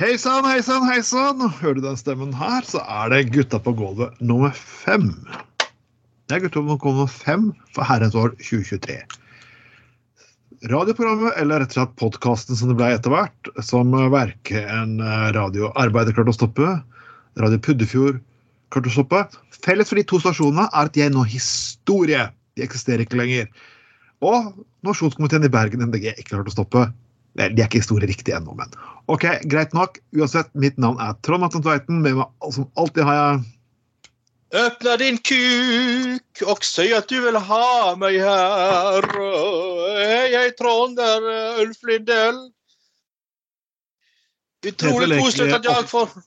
Hei sann, hei sann, hei sann. Hører du den stemmen her, så er det Gutta på gulvet nummer fem. Det er Gutta på gulvet nummer fem for herrens år 2023. Radioprogrammet, eller rett og slett podkasten som det ble etter hvert, som en radioarbeider klarte å stoppe, Radio Puddefjord klarte å stoppe. Felles for de to stasjonene er at de er nå historie. De eksisterer ikke lenger. Og Nasjonskomiteen i Bergen MDG ikke klarte å stoppe. De er ikke historie riktig ennå, men OK, greit nok. Uansett, mitt navn er Trond Atten Tveiten. Med meg som alltid har jeg Öppna din kuk og si at du vil ha meg her. Hei. Det er eh, Ulf Lindell. Utrolig koselig at jeg får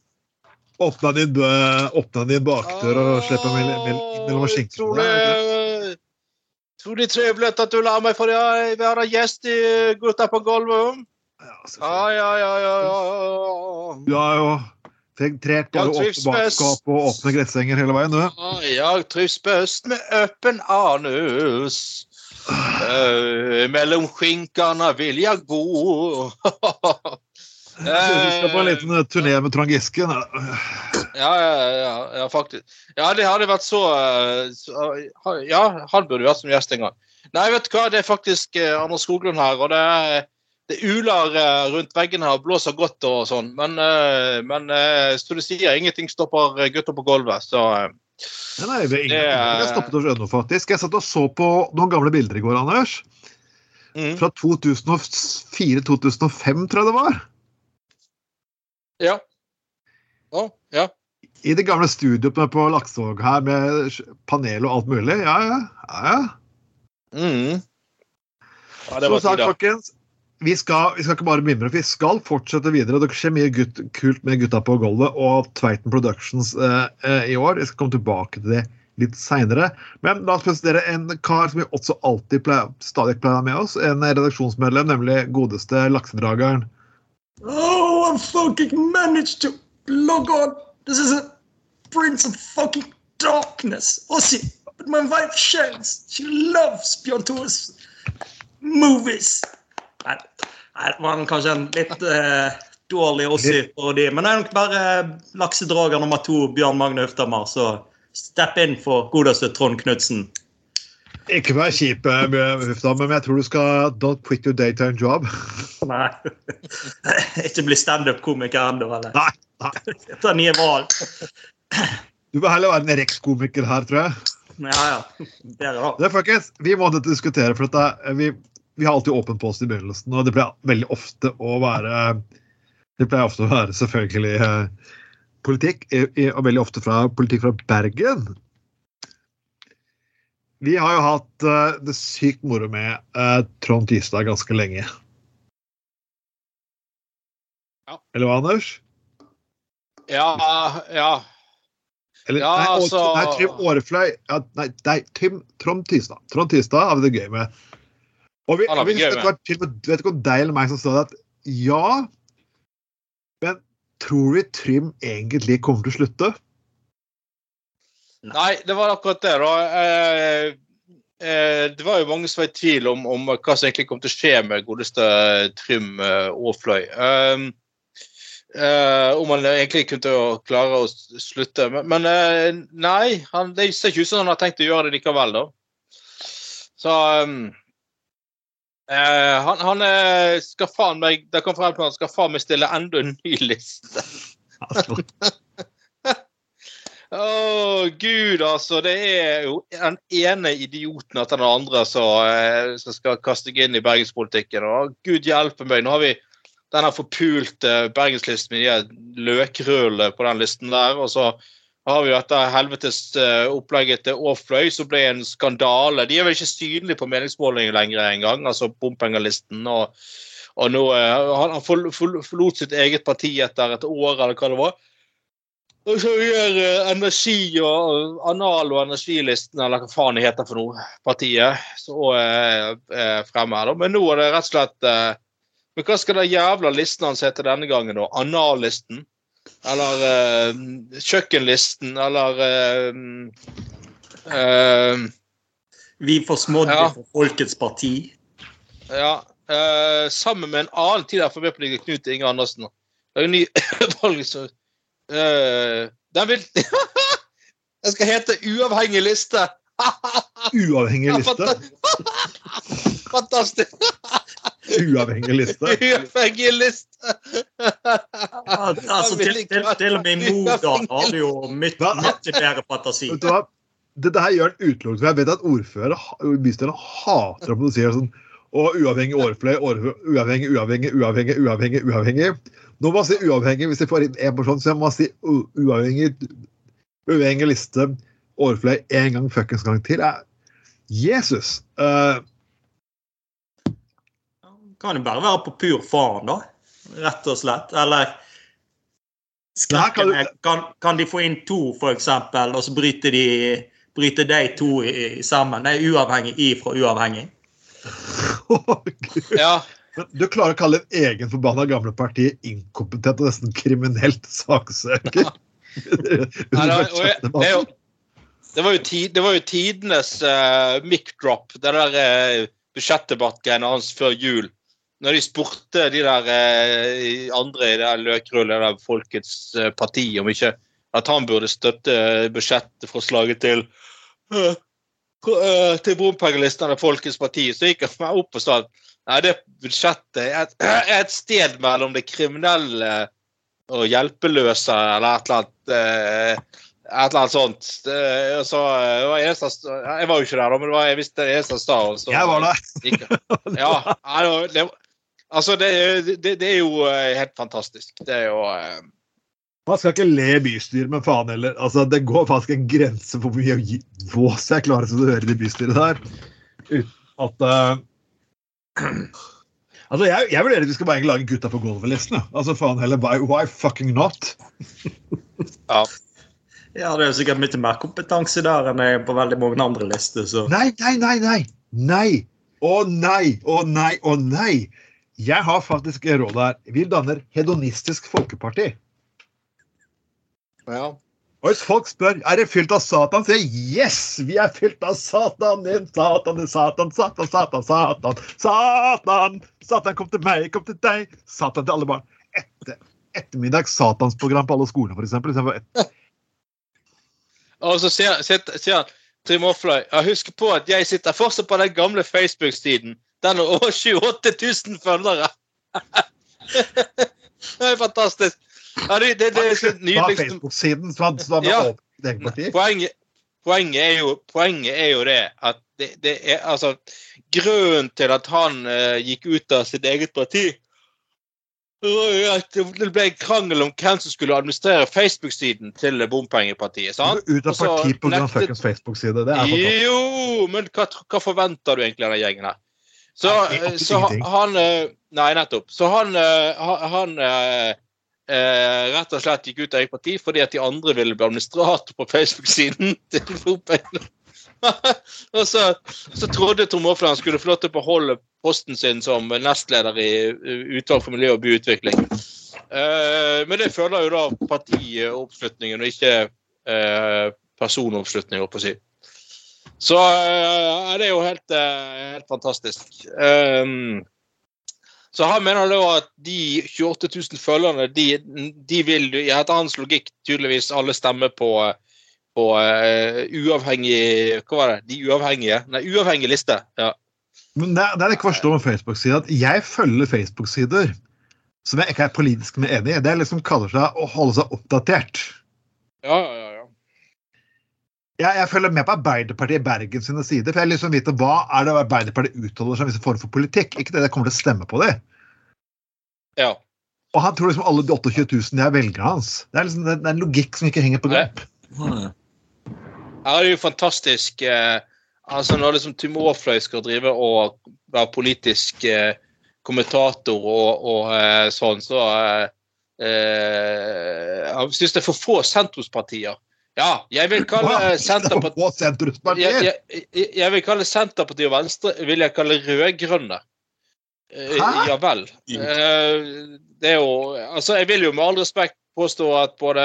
Åpna din, din bakdør og slipp meg mellom skinkene. Utrolig, utrolig trivelig at du lar meg få være gjest i Gutta på gulvet. Ja, ja, ja, ja, ja. Du har jo trent både åpne bakskap og åpne gressenger hele veien, du. Jeg trives best med åpen anus. Uh, mellom skinkene vil jeg bo. Vi skal på en liten turné med Trond Giske. Ja, ja, ja, ja, faktisk. Ja, det hadde vært så, så Ja, han burde vært som gjest en gang. Nei, vet du hva, det er faktisk Anders Skoglund her, og det det uler rundt veggene her, blåser godt og sånn. Men, men som du sier, ingenting stopper gutter på gulvet, så Nei, Nei, det er ingenting jeg stoppet å skjønne, faktisk. Jeg satt og så på noen gamle bilder i går, Anders. Mm. Fra 2004-2005, tror jeg det var. Ja. Oh, ja. I det gamle studioet på Laksevåg her med panel og alt mulig. Ja, ja. ja, ja. Mm. ja Som sagt, folkens, vi skal, vi skal, ikke bare mimre, vi skal fortsette videre. Det skjer mye gutt, kult med Gutta på gulvet og Tveiten Productions eh, eh, i år. Jeg skal komme tilbake til det litt seinere. Men la oss presentere en kar som vi også alltid pleier, stadig pleier med oss. En redaksjonsmedlem, nemlig godeste laksedrageren. Oh, I fucking managed to log on. This is a prince of fucking darkness. Ossie, but my wife shares. She loves Bjørn Tore's movies. Nei, det var kanskje en litt uh, dårlig Ossie for de, men det er nok bare laksedrager nummer to, Bjørn Magne Øftamar, så step in for godeste Trond Knutsen. Ikke vær kjip, Hufdam, men jeg tror du skal Don't quit your daytime job. Nei. Ikke bli standup-komiker ennå, eller? Nei. nei. Ta nye valg. Du bør heller være en Rex-komiker her, tror jeg. Ja, ja. Bedre da. Det, folkens, vi må diskutere, for dette, vi, vi har alltid åpen post i begynnelsen, og det pleier veldig ofte å være Det pleier ofte å være selvfølgelig eh, politikk, og veldig ofte fra politikk fra Bergen. Vi har jo hatt uh, det sykt moro med uh, Trond Tystad ganske lenge. Ja. Eller hva, Anders? Ja, ja. Eller, Ja, nei, altså- nei, Trym Årefløy ja, Nei, nei Trym, Trond Tystad. Trond Tystad har vi det gøy med. Og vi, har vi gøy med. til vet ikke om deg eller meg som sa det, at ja Men tror vi Trym egentlig kommer til å slutte? Nei, det var akkurat det, da. Eh, eh, det var jo mange som var i tvil om, om hva som egentlig kom til å skje med godeste Trym eh, Aafløy. Um, eh, om han egentlig kunne klare å slutte. Men, nei, han, det ser ikke ut som han har tenkt å gjøre det likevel, da. Så um, eh, han, han skal faen meg Det kom frem til han skal faen meg stille enda en ny liste. Altså, oh, gud, altså. Det er jo den ene idioten etter den andre eh, som skal kaste seg inn i bergenspolitikken. Og gud hjelpe meg, nå har vi denne forpulte bergenslisten med de løkrøllene på den listen der. Og så har vi jo dette helvetes eh, opplegget til Åfløy, som ble en skandale. De er vel ikke synlige på meningsmålinger lenger engang, altså bompengelisten. Og, og nå, eh, han, han forl- forl- forlot sitt eget parti etter et år, eller hva det var. Og så gjør eh, energi og anal- og energilisten, eller hva faen det heter for noe, partiet, så er eh, fremme her. Men nå er det rett og slett eh, Men hva skal den jævla listen hans hete denne gangen, da? Anallisten? Eller uh, kjøkkenlisten? Eller uh, uh, Vi forsmådde Ja. for Folkets parti. Ja. eh, sammen med en annen tidligere Frp-politiker, Knut Inge Andersen. Det er jo ny valg, eh, Den vil Den skal hete Uavhengig liste! Uavhengig liste. Fantastisk! Uavhengig liste. Uavhengig liste! Altså, til, til, til og med i Modal har du jo mye, bedre fantasi. Vet du hva? Dette her gjør han utelukkende. for Jeg vet at ordførere, bystyret hater å produsere sånn og uavhengig årfløy, år- uavhengig, uavhengig, uavhengig, uavhengig. uavhengig. Nå må man si uavhengig hvis jeg får inn en person, så jeg må si uavhengig, uavhengig liste, overfløy en gang fuckings gang til. Jeg, Jesus! Uh, Kan jo bare være på pur faen, da. Rett og slett. Eller kan du- kan, kan de få inn to, for eksempel, og så bryter de bryter de to i, i sammen? Det er uavhengig i fra uavhengig. Oh, Gud. Ja. Men Du klarer å kalle et egen forbanna gamle parti inkompetent og nesten kriminelt saksøker? Det, var, jo, det, var jo ti, det var jo tidenes uh, mic drop, det der uh, budsjettdebattgreiene hans før jul. Når de spurte de der uh, andre i det der løkrullet, der Folkets uh, parti, om ikke at han burde støtte budsjettforslaget til uh, eh, til bompengelistene Folkets parti, så gikk han opp og sa at nei, det budsjettet er et, er et sted mellom det kriminelle og hjelpeløse eller et eller annet eh, et eller annet sånt. Det, så, eh, det var eneste, jeg var jo ikke der, da, men det var jeg visste det eneste så- Jeg var der. Ja, det, det, altså det, det, er jo eh, helt fantastisk. Det er jo eh, Man skal ikke le bystyret, men faen heller. Altså, det går faktisk en grense for hvor mye vås jeg klarer å høre i bystyret der. Uten at eh, Altså, jeg, jeg vurderer at vi skal bare lage Gutta på gulvet-listen. Altså, faen heller, why, why fucking not? Ja. Ja, det er jo sikkert mye mer kompetanse der enn på veldig mange andre lister. Så. Nei, nei, nei, nei! Nei! Å nei, å nei, å nei! Jeg har faktisk råd her. Vi danner Hedonistisk Folkeparti. ja. Og hvis folk spør er det fylt av Satan, sier jeg yes! Vi er fylt av Satan, din Satan, din Satan, Satan, Satan, Satan. Satan! Satan kom til meg, kom til deg. Satan til alle barn. Etter, ettermiddags satansprogram på alle skolene, for eksempel. Og så sier, han Trym Aafløy, ja, husk på at jeg sitter fortsatt på den gamle Facebook-siden. Den har over 28 000 følgere. det er fantastisk. Ja, det, det, det så Ta nydelig. Facebook-siden som hadde, som han Ja. Poenget, poenget, er jo, poenget er jo det at det, det er altså Grunnen til at han uh, gikk ut av sitt eget parti det det ble en krangel om hvem som skulle administrere Facebook-siden til bompengepartiet. sant? Ut av parti av nektet- fuckings Facebook-side. Det. Jo, men hva, hva forventer du egentlig av den gjengen her? Så, Nei, det eh, så han eh, Nei, nettopp. Så han, han, han eh, rett og slett gikk ut av eget parti fordi at de andre ville bli administrator på Facebook-siden til Fotball. og så, så trodde Tom Aafland han skulle få lov til å beholde posten sin som nestleder i Utvalg for miljø og byutvikling. Eh, men det følger jo da partioppslutningen og ikke eh, personoppslutning, holdt på å si. Så eh, det er jo helt, eh, helt fantastisk. Um, så han mener da at de 28 000 følgerne, de, de vil etter hans logikk, tydeligvis alle stemme på, på uh, uavhengig Hva var det? De uavhengige? Nei, uavhengig liste. Ja. Men det, det er det ikke forstå med Facebook-sider, at jeg følger Facebook-sider som jeg ikke er politisk med enig i. Det er liksom kaller seg å holde seg oppdatert. Ja, ja. Jeg, jeg følger med på Arbeiderpartiet i Bergen sine sider. For jeg liksom vite hva er det Arbeiderpartiet uttaler seg om visse form for politikk. Ikke det det kommer til å stemme på det. ja. Og han tror liksom alle de 28 000 de er velgerne hans. Det er liksom det, er en logikk som ikke henger på Nei. Ja, det er jo fantastisk eh, altså Når liksom Tim Aafløy skal drive og være politisk eh, kommentator og, og eh, sånn, så eh, eh, Jeg syns det er for få sentrumspartier. Ja, jeg vil kalle Senterpartiet jeg, jeg, jeg vil kalle Senterpartiet og Venstre vil jeg kalle rød-grønne. Eh? Ja vel. Eh, det er jo Altså, jeg vil jo med all respekt påstå at både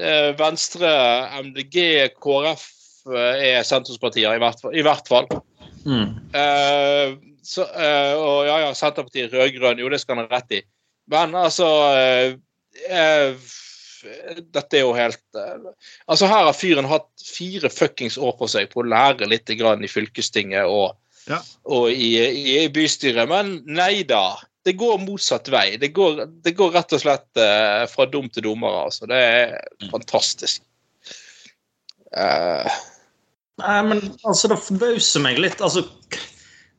eh, Venstre, MDG, KrF er sentrumspartier, i hvert fall. I hvert fall. Mm. Eh, så, eh, og ja, ja, Senterpartiet rød-grønn, jo, det skal han ha rett i. Men altså Dette er jo helt eh, Altså, her har fyren hatt fire fuckings år på seg på å lære litt grann i fylkestinget og, Ja. og i, i, i bystyret, men nei da. Det går motsatt vei. Det går, det går rett og slett uh, fra dum til dommer, altså. Det er fantastisk. Uh. Nei, men altså, det forbauser meg litt. Altså,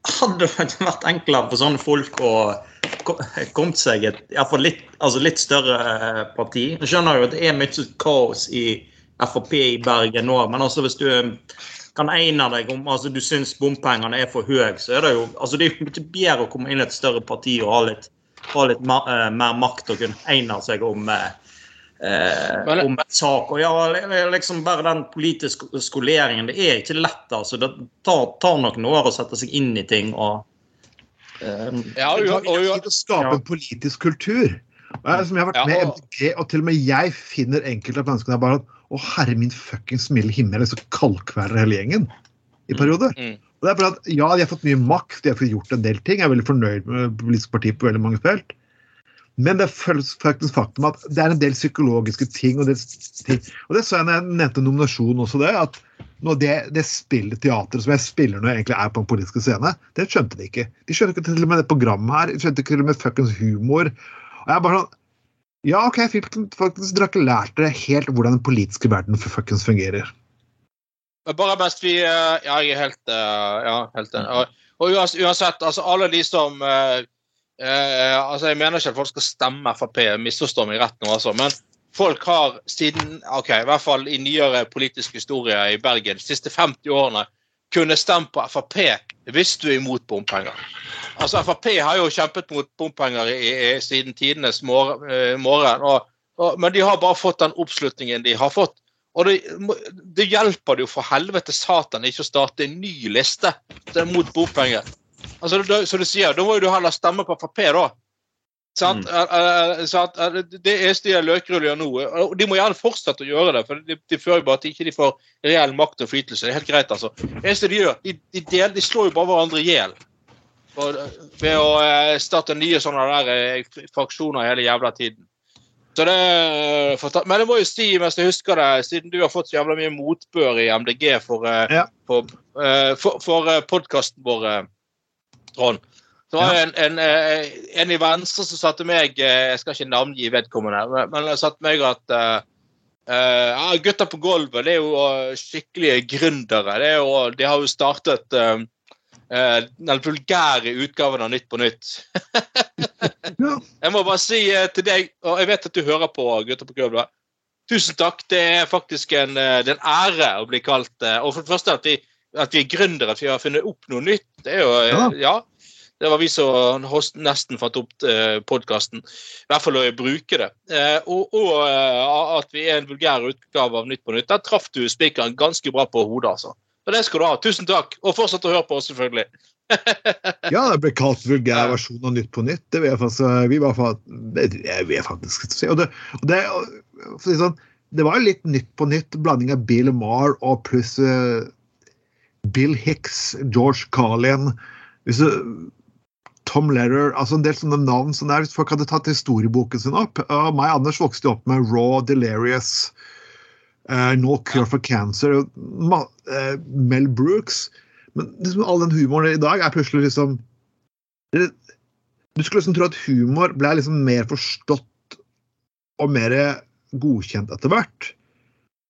hadde det vært enklere for sånne folk å kommet seg et iallfall litt, altså litt større eh, parti? Jeg skjønner jo at det er mye kaos i Frp i Bergen nå, men altså hvis du eh, kan egne deg om altså du syns bompengene er for høye, så er det jo altså det er mye bedre å komme inn i et større parti og ha litt, ha litt eh, mer makt og kunne egne seg om eh, eh, om et sak. Og ja, liksom bare den politiske skoleringen. Det er ikke lett, altså. Det tar, tar noen år å sette seg inn i ting og ja, Det tar tid å skape ja. en politisk kultur. Og jeg, som jeg har vært Ja, med i MDG, og til og med jeg finner enkelte av menneskene der bare at Å, herre min fuckings milde himmel, så kaldkveler hele gjengen i perioder. Mm. Og det er bare at Ja, de har fått mye makt, de har fått gjort en del ting. Jeg er veldig fornøyd med politiske partier på veldig mange felt. Men det føles faktisk faktum at det er en del psykologiske ting. Og det. Og det så jeg når jeg nevnte nominasjonen også, det. At nå det, det spillet teateret som jeg spiller når jeg egentlig er på den politiske scene, det skjønte de ikke. De skjønte ikke til og med det programmet her. De skjønte ikke til og med fuckings humor. Og jeg er bare sånn Ja, OK, jeg faktisk dere ikke lært dere helt hvordan den politiske verden fuckings fungerer. Men Bare best vi eh, Ja, jeg er helt eh, Ja, helt enig. Og, uansett, altså alle de som eh, eh, altså Jeg mener ikke at folk skal stemme Frp, misforstå meg rett nå, altså. Men folk har siden ok, i hvert fall i nyere politisk historie i Bergen, de siste 50 årene, kunne stemt på Frp hvis du er imot bompenger. Altså Frp har jo kjempet mot bompenger i, i, siden tidenes eh, morgen, og, og, men de har bare fått den oppslutningen de har fått. Og det, det hjelper det jo for helvete satan ikke å starte en ny liste mot bompenger. Altså, da, som du sier, da må jo du heller stemme på Frp, da. Sant? Eh, sant? Eh, Det eneste de løkruller gjør nå og De må gjerne fortsette å gjøre det, for de, de fører jo bare ikke de får reell makt og innflytelse. Det er helt greit, altså. Det eneste de gjør, de, de, del, de slår jo bare hverandre i hjel. Eh, Ved å eh, starte nye sånne der eh, fraksjoner hele jævla tiden. Så det, men jeg må jo si, mens jeg husker det, siden du har fått så jævla mye motbør i MDG for, Ja. for, for, for podkasten vår, Trond, så var det en, en, eh, en i Venstre som sa til meg eh, Jeg skal ikke navngi vedkommende, men- han sa til meg at uh, eh, gutta på gulvet det er jo skikkelige gründere. Det er jo, de har jo startet uh, den vulgære utgaven av Nytt på Nytt. Ja. Jeg må bare si til deg, og jeg vet at du hører på Gutter på gulvet. Tusen takk. Det er faktisk en, det er en ære å bli kalt Og for det første at vi, at vi er gründere, at vi har funnet opp noe nytt. Det er jo eh, Ja. Ja. Det var vi som nesten fant opp eh, podkasten. I hvert fall å bruke det. Eh, og og at vi er en vulgær utgave av Nytt på Nytt. Der traff du spikeren ganske bra på hodet, altså. Og det skal du ha. Tusen takk. Og fortsett å høre på oss, selvfølgelig. Ja, det ble kalt vulgær versjon av Nytt på nytt. Det vil jeg faktisk, vi var faktisk si. Og det, og det, for å si sånn, det var jo litt Nytt på nytt, blanding av Bill Marr og pluss eh, Bill Hicks, George Carlin Tom Letter, altså En del sånne navn som er, hvis folk hadde tatt historieboken sin opp. Og meg og Anders vokste opp med Raw, Delirious, uh, No Cure for Cancer, eh, Mel Brooks. Men liksom, all den humoren i dag er plutselig liksom Du skulle liksom tro at humor ble liksom mer forstått og mer godkjent etter hvert.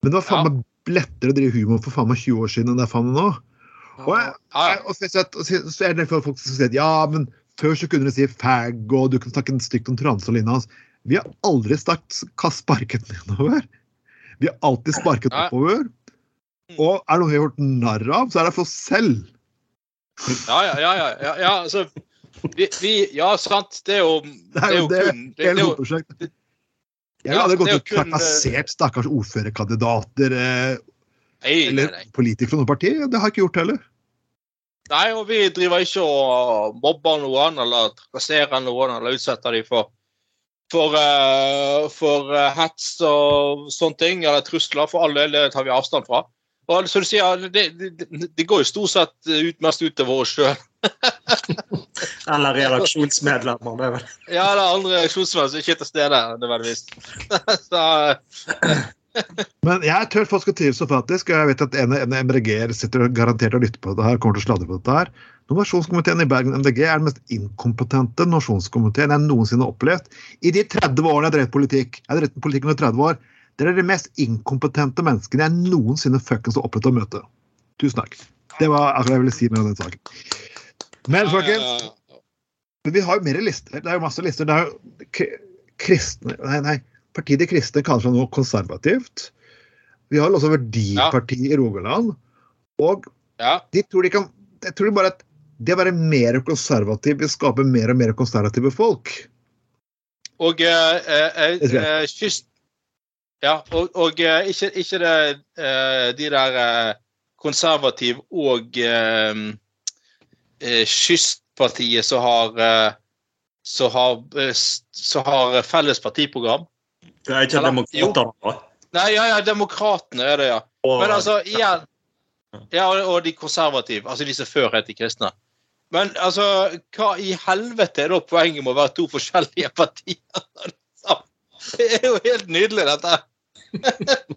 Men det var faen meg Ja. Lettere å drive humor for faen meg 20 år siden enn det er faen meg nå. Og jeg, jeg, og så, og så, er det for folk som sier ja, men før så kunne du si fag, og du kunne snakke stygt om transe og lignende. Vi har aldri hva sparket nedover. Vi har alltid sparket oppover. Og er det noe vi har gjort narr av, så er det for oss selv. Ja, ja, ja. ja, ja, ja altså, vi, vi, ja, sant. Det er jo, Det er jo det. kun det, det Hele er hadde Ja, gått og kun, trakassert stakkars ordførerkandidater eh, Nei, nei, eller nei. politikere fra noe parti. Det har jeg ikke gjort heller. nei, og vi driver ikke og mobber noen eller trakasserer noen eller utsetter dem for for, uh, for uh, hets og sånne ting, eller trusler. For all del, det tar vi avstand fra. Og som du sier, det, det, det går jo stort sett ut, mest utover oss sjøl. Eller redaksjonsmedlemmer. det er vel. Ja, det er andre reaksjonsmenn som ikke er til stede, nødvendigvis. Så, Men jeg tør faktisk å tvile så faktisk, og jeg vet at en en MRG-er sitter og garantert og lytter på det her, kommer til å sladre på dette her. Nominasjonskomiteen i Bergen MDG er den mest inkompetente nominasjonskomiteen jeg noensinne har opplevd. I de 30 årene jeg har drevet politikk, jeg har drevet politikk i 30 år, dere er de mest inkompetente menneskene jeg noensinne fuckings har opplevd å møte. Tusen takk. Det var akkurat jeg ville si med den saken. Men folkens, men vi har jo mer lister. Det er jo masse lister. Det er jo kristne Nei, nei. Partiet De kristne kaller seg nå konservativt. Vi har også Verdipartiet i Rogaland. Og ja. de tror de kan Jeg tror de bare at det å være mer konservativ vil skape mer og mer konservative folk. Og eh, eh, eh, kyst... Ja, og, og eh, ikke, ikke det eh, de der eh, konservativ og eh, eh, Kystpartiet som har så som har, eh, som har felles partiprogram. Det er ikke da. Nei, ja, ja, Demokratene er det, ja. Men altså, igjen Ja, og, de konservative. Altså de som før het de kristne. Men altså, hva i helvete er da poenget med å være to forskjellige partier? Det er jo helt nydelig, dette.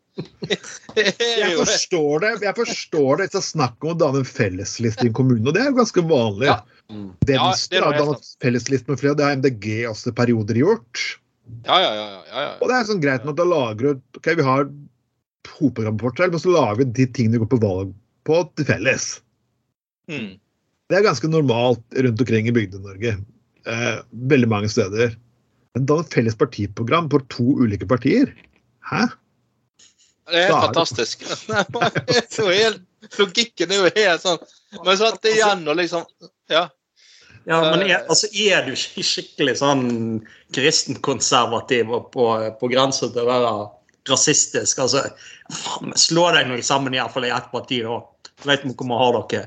Jeg forstår det. Jeg forstår det. Det er snakk om å danne en fellesliste i en kommune, og det er jo ganske vanlig. Ja. Mm. Det Venstre ja, har dannet fellesliste med flere, det har MDG også perioder gjort. Ja, ja, ja. ja, ja. Og det er sånn greit med at da lager du Ok, vi har hovedprogrammet vårt men så lager vi de tingene vi går på valg på, til felles. Mm. Det er ganske normalt rundt omkring i Bygde-Norge. Eh, veldig mange steder. Men da et felles partiprogram for to ulike partier? Hæ? Det er helt fantastisk. Det er helt, logikken er jo helt sånn Men så at det igjen og liksom Ja. Ja, men er, Eh. altså, er du ikke skikkelig sånn kristenkonservativ og på, på grensen til å være rasistisk? Altså, faen, slå deg nå sammen i hvert fall i ett parti, da. Vet vi hvor vi har dere.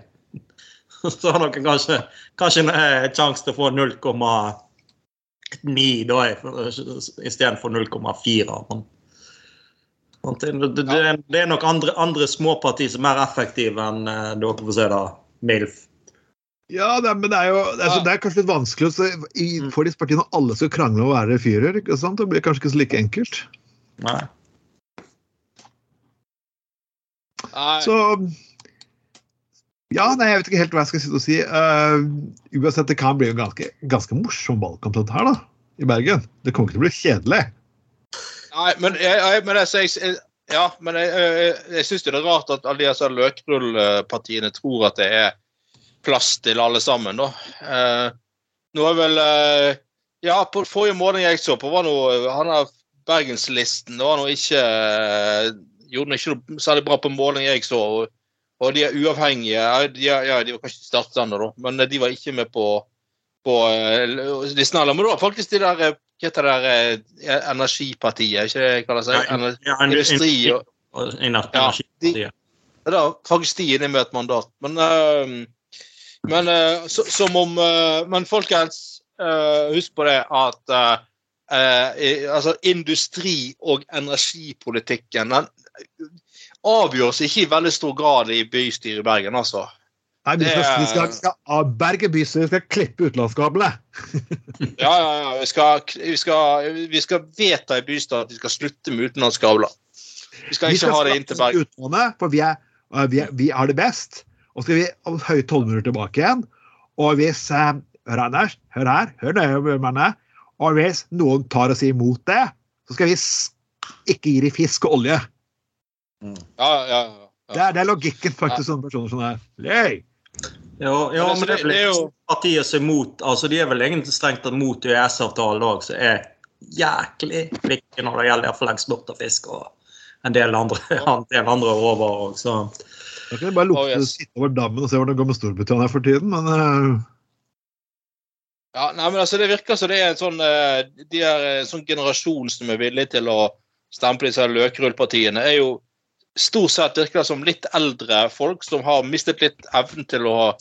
Så har dere kanskje, kanskje en eh, sjanse til å få 0,9 da, istedenfor 0,4. Men det, det, det, er- det er nok andre, andre småpartier som er mer effektive enn eh, dere, får se, da. MILF. Ja, det, er- men det er jo det er, det er kanskje litt vanskelig å se i, Mm. for disse partiene når alle skal krangle om å være fyrer. ikke sant? Det blir kanskje ikke så like enkelt. Nei. Nei. Så Ja, nei, jeg vet ikke helt hva jeg skal sitte og si. Uh, uansett, det kan bli en ganske, ganske morsom valgkamp dette her, da. I Bergen. Det kommer ikke til å bli kjedelig. Nei, men jeg, jeg, men jeg, jeg ja, men jeg, jeg, jeg syns det er rart at alle disse løkrullpartiene tror at det er plass til alle sammen, da. Eh, nå er vel eh, Ja, på forrige måned jeg så på, var noe Han har Bergenslisten var nå ikke eh, Gjorde ikke noe særlig bra på måling jeg så. Og, og de er uavhengige. De, ja, de var kanskje startende da, men de var ikke med på på listen. Men det var faktisk de der eh, Hva heter det der eh, Energipartiet, ikke det jeg kaller seg? Ener- Ja, Industri og Ja. Ja, da, faktisk de inne med et mandat. Men, uh, men uh, så, som om uh, Men folkens, eh, husk på det at eh, eh, altså industri- og energipolitikken den avgjøres ikke i veldig stor grad i bystyret i Bergen, altså. Nei, vi skal, vi skal, vi skal avberge vi skal klippe utenlandskablene. Ja, ja, ja. Vi skal, vi skal, vi skal vedta i bystyret at vi skal slutte med utenlandskabler. Vi skal ikke ha det inn til Bergen. utlandet, for vi er, vi, er, vi er det best. Og så skal vi høye minutter tilbake igjen. Og hvis uh, Hør, Anders. Hør her. Hør nøye, manne. Og hvis noen tar oss imot det, så skal vi ikke gi dem fisk og olje. Ja, ja, ja. Det er, det er logikken faktisk sånne personer som er Yay! Ja, ja, Men men det det er jo- partiet som er mot altså De er vel egentlig strengt tatt mot EØS-avtalen òg, som er jæklig flinke når det gjelder å få eksport av fisk og en del andre, en del andre råvarer. Så Da kan jeg bare lukte, Oh, yes. sitte over dammen og se hvordan det går med Storbritannia for tiden, men uh... Ja, nei, men altså Det virker som det er en sånn, eh, de er en sånn generasjon som er villig til å stemple disse løkrullpartiene, er jo stort sett virker det som litt eldre folk som har mistet litt evnen til å,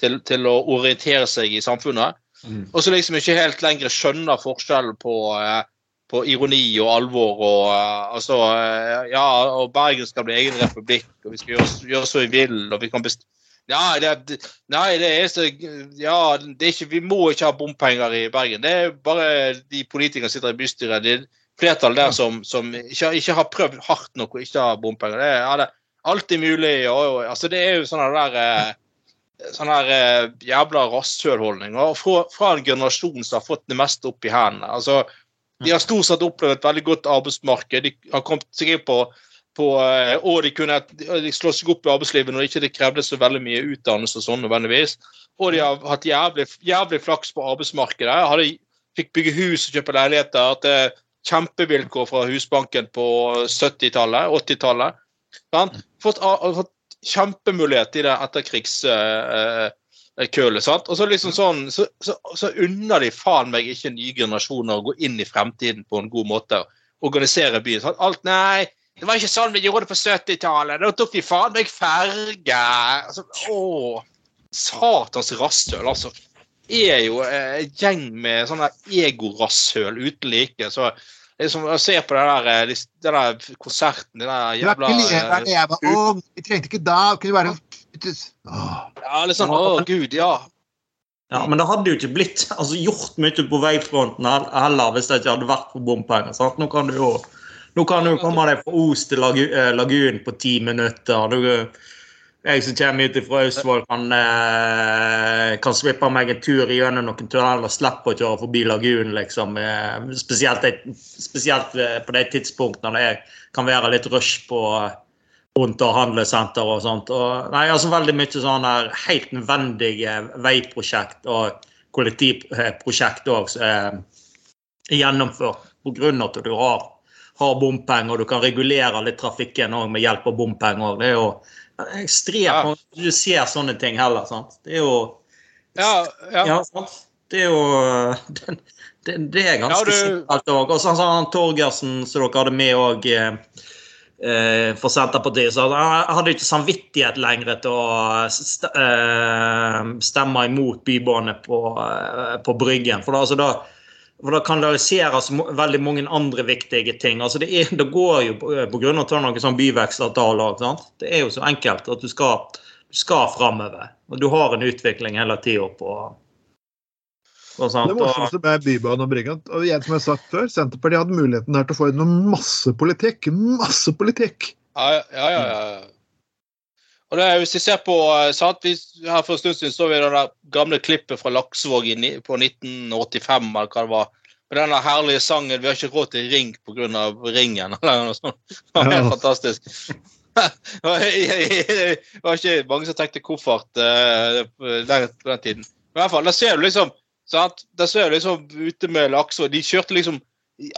til, til å orientere seg i samfunnet. Mm. Og så liksom ikke helt lenger skjønner forskjellen på, eh, på ironi og alvor. og eh, altså, eh, ja, og Bergen skal bli egen republikk, og vi skal gjøre, gjøre så vi vil. og vi kan best ja, det, nei, det er så Ja, det er ikke, vi må ikke ha bompenger i Bergen. Det er bare de politikerne som sitter i bystyret. Er flertall der som, som ikke, ikke har prøvd hardt nok og ikke har bompenger. Det er, det alltid mulig. Og, og, altså, det er jo sånn der sånn her eh, jævla rasshølholdning. Fra, fra en generasjon som har fått det meste opp i hendene. Altså, de har stort sett opplevd et veldig godt arbeidsmarked. De har kommet seg inn på, på eh, og de kunne slå seg opp i arbeidslivet når ikke det krevdes så veldig mye utdannelse og sånn nødvendigvis. Og de har hatt jævlig, jævlig flaks på arbeidsmarkedet. Hadde, fikk bygge hus og kjøpe leiligheter. Eh, kjempevilkår fra Husbanken på 70-tallet, 80-tallet. sant? Fått, fått kjempemulighet i det etterkrigskølet. Og så liksom sånn, så, så, så unner de faen meg ikke nye generasjoner å gå inn i fremtiden på en god måte. Organisere byen. sant? Alt, nei, det var ikke sånn vi gjorde det på 70-tallet. Da tok vi faen meg ferge. Altså, å, satans rasshøl, altså. Er jo eh, en gjeng med sånne egorasshøl uten like. Så liksom, jeg ser på den der, eh, den der konserten, den der Du er jævla ikke leder da eh, jeg var ung. Vi trengte ikke da. Kunne være Åh. Ja, litt sånn Å, gud, ja. Ja, Men det hadde jo ikke blitt altså, gjort mye på veifronten heller hvis det ikke hadde vært for bompenger. sant? Nå kan du jo nå kan du komme deg fra Os til lagu, Lagunen på ti minutter. Du, jeg som kommer ut fra Østfold, kan, eh, kan slippe meg en tur gjennom noen tunneler og slippe å kjøre forbi Lagunen. liksom. Eh, spesielt, spesielt eh, på de tidspunktene det kan være litt rush på rundt og handlesenter og sånt. Og, nei, altså Veldig mye sånn der helt nødvendige veiprosjekt og kollektivprosjekt òg som er gjennomført pga. at du har, har bompenger, du kan regulere litt trafikken òg med hjelp av bompenger. Det er jo ekstremt Ja. at Du ser sånne ting heller. sant? Det er jo Ja, ja. ja, sant? Det er jo Det, det, det er ganske Ja, du- sikkert òg. Og så sa han Torgersen, som dere hadde med òg eh, for Senterpartiet, så han hadde ikke samvittighet lenger til å eh, stemme imot bybane på, eh, på Bryggen. For da, altså, da for da kanaliseres realiseres veldig mange andre viktige ting. Altså det, er, det går jo på, på grunn av at det er noen sånn byvekstavtaler. sant? Det er jo så enkelt at du skal, du skal framover. Og du har en utvikling hele tida på, på Det sant? Og, morsomste med Bybanen og Bryggen og igjen som jeg har sagt før, Senterpartiet hadde muligheten her til å få inn noe masse politikk. Masse politikk! Ja, ja, ja. ja. Og det, Hvis vi ser på eh, sant? Vi, her For en stund siden så vi det gamle klippet fra Laksevåg på 1985. eller hva det var. Med den herlige sangen 'Vi har ikke råd til ring pga. ringen'. eller noe sånt. Det var helt Ja. fantastisk. Det var ikke mange som tenkte koffert eh, den, på den tiden. Men i hvert fall, da ser du liksom sant? Da ser du liksom ute med Laksevåg De kjørte liksom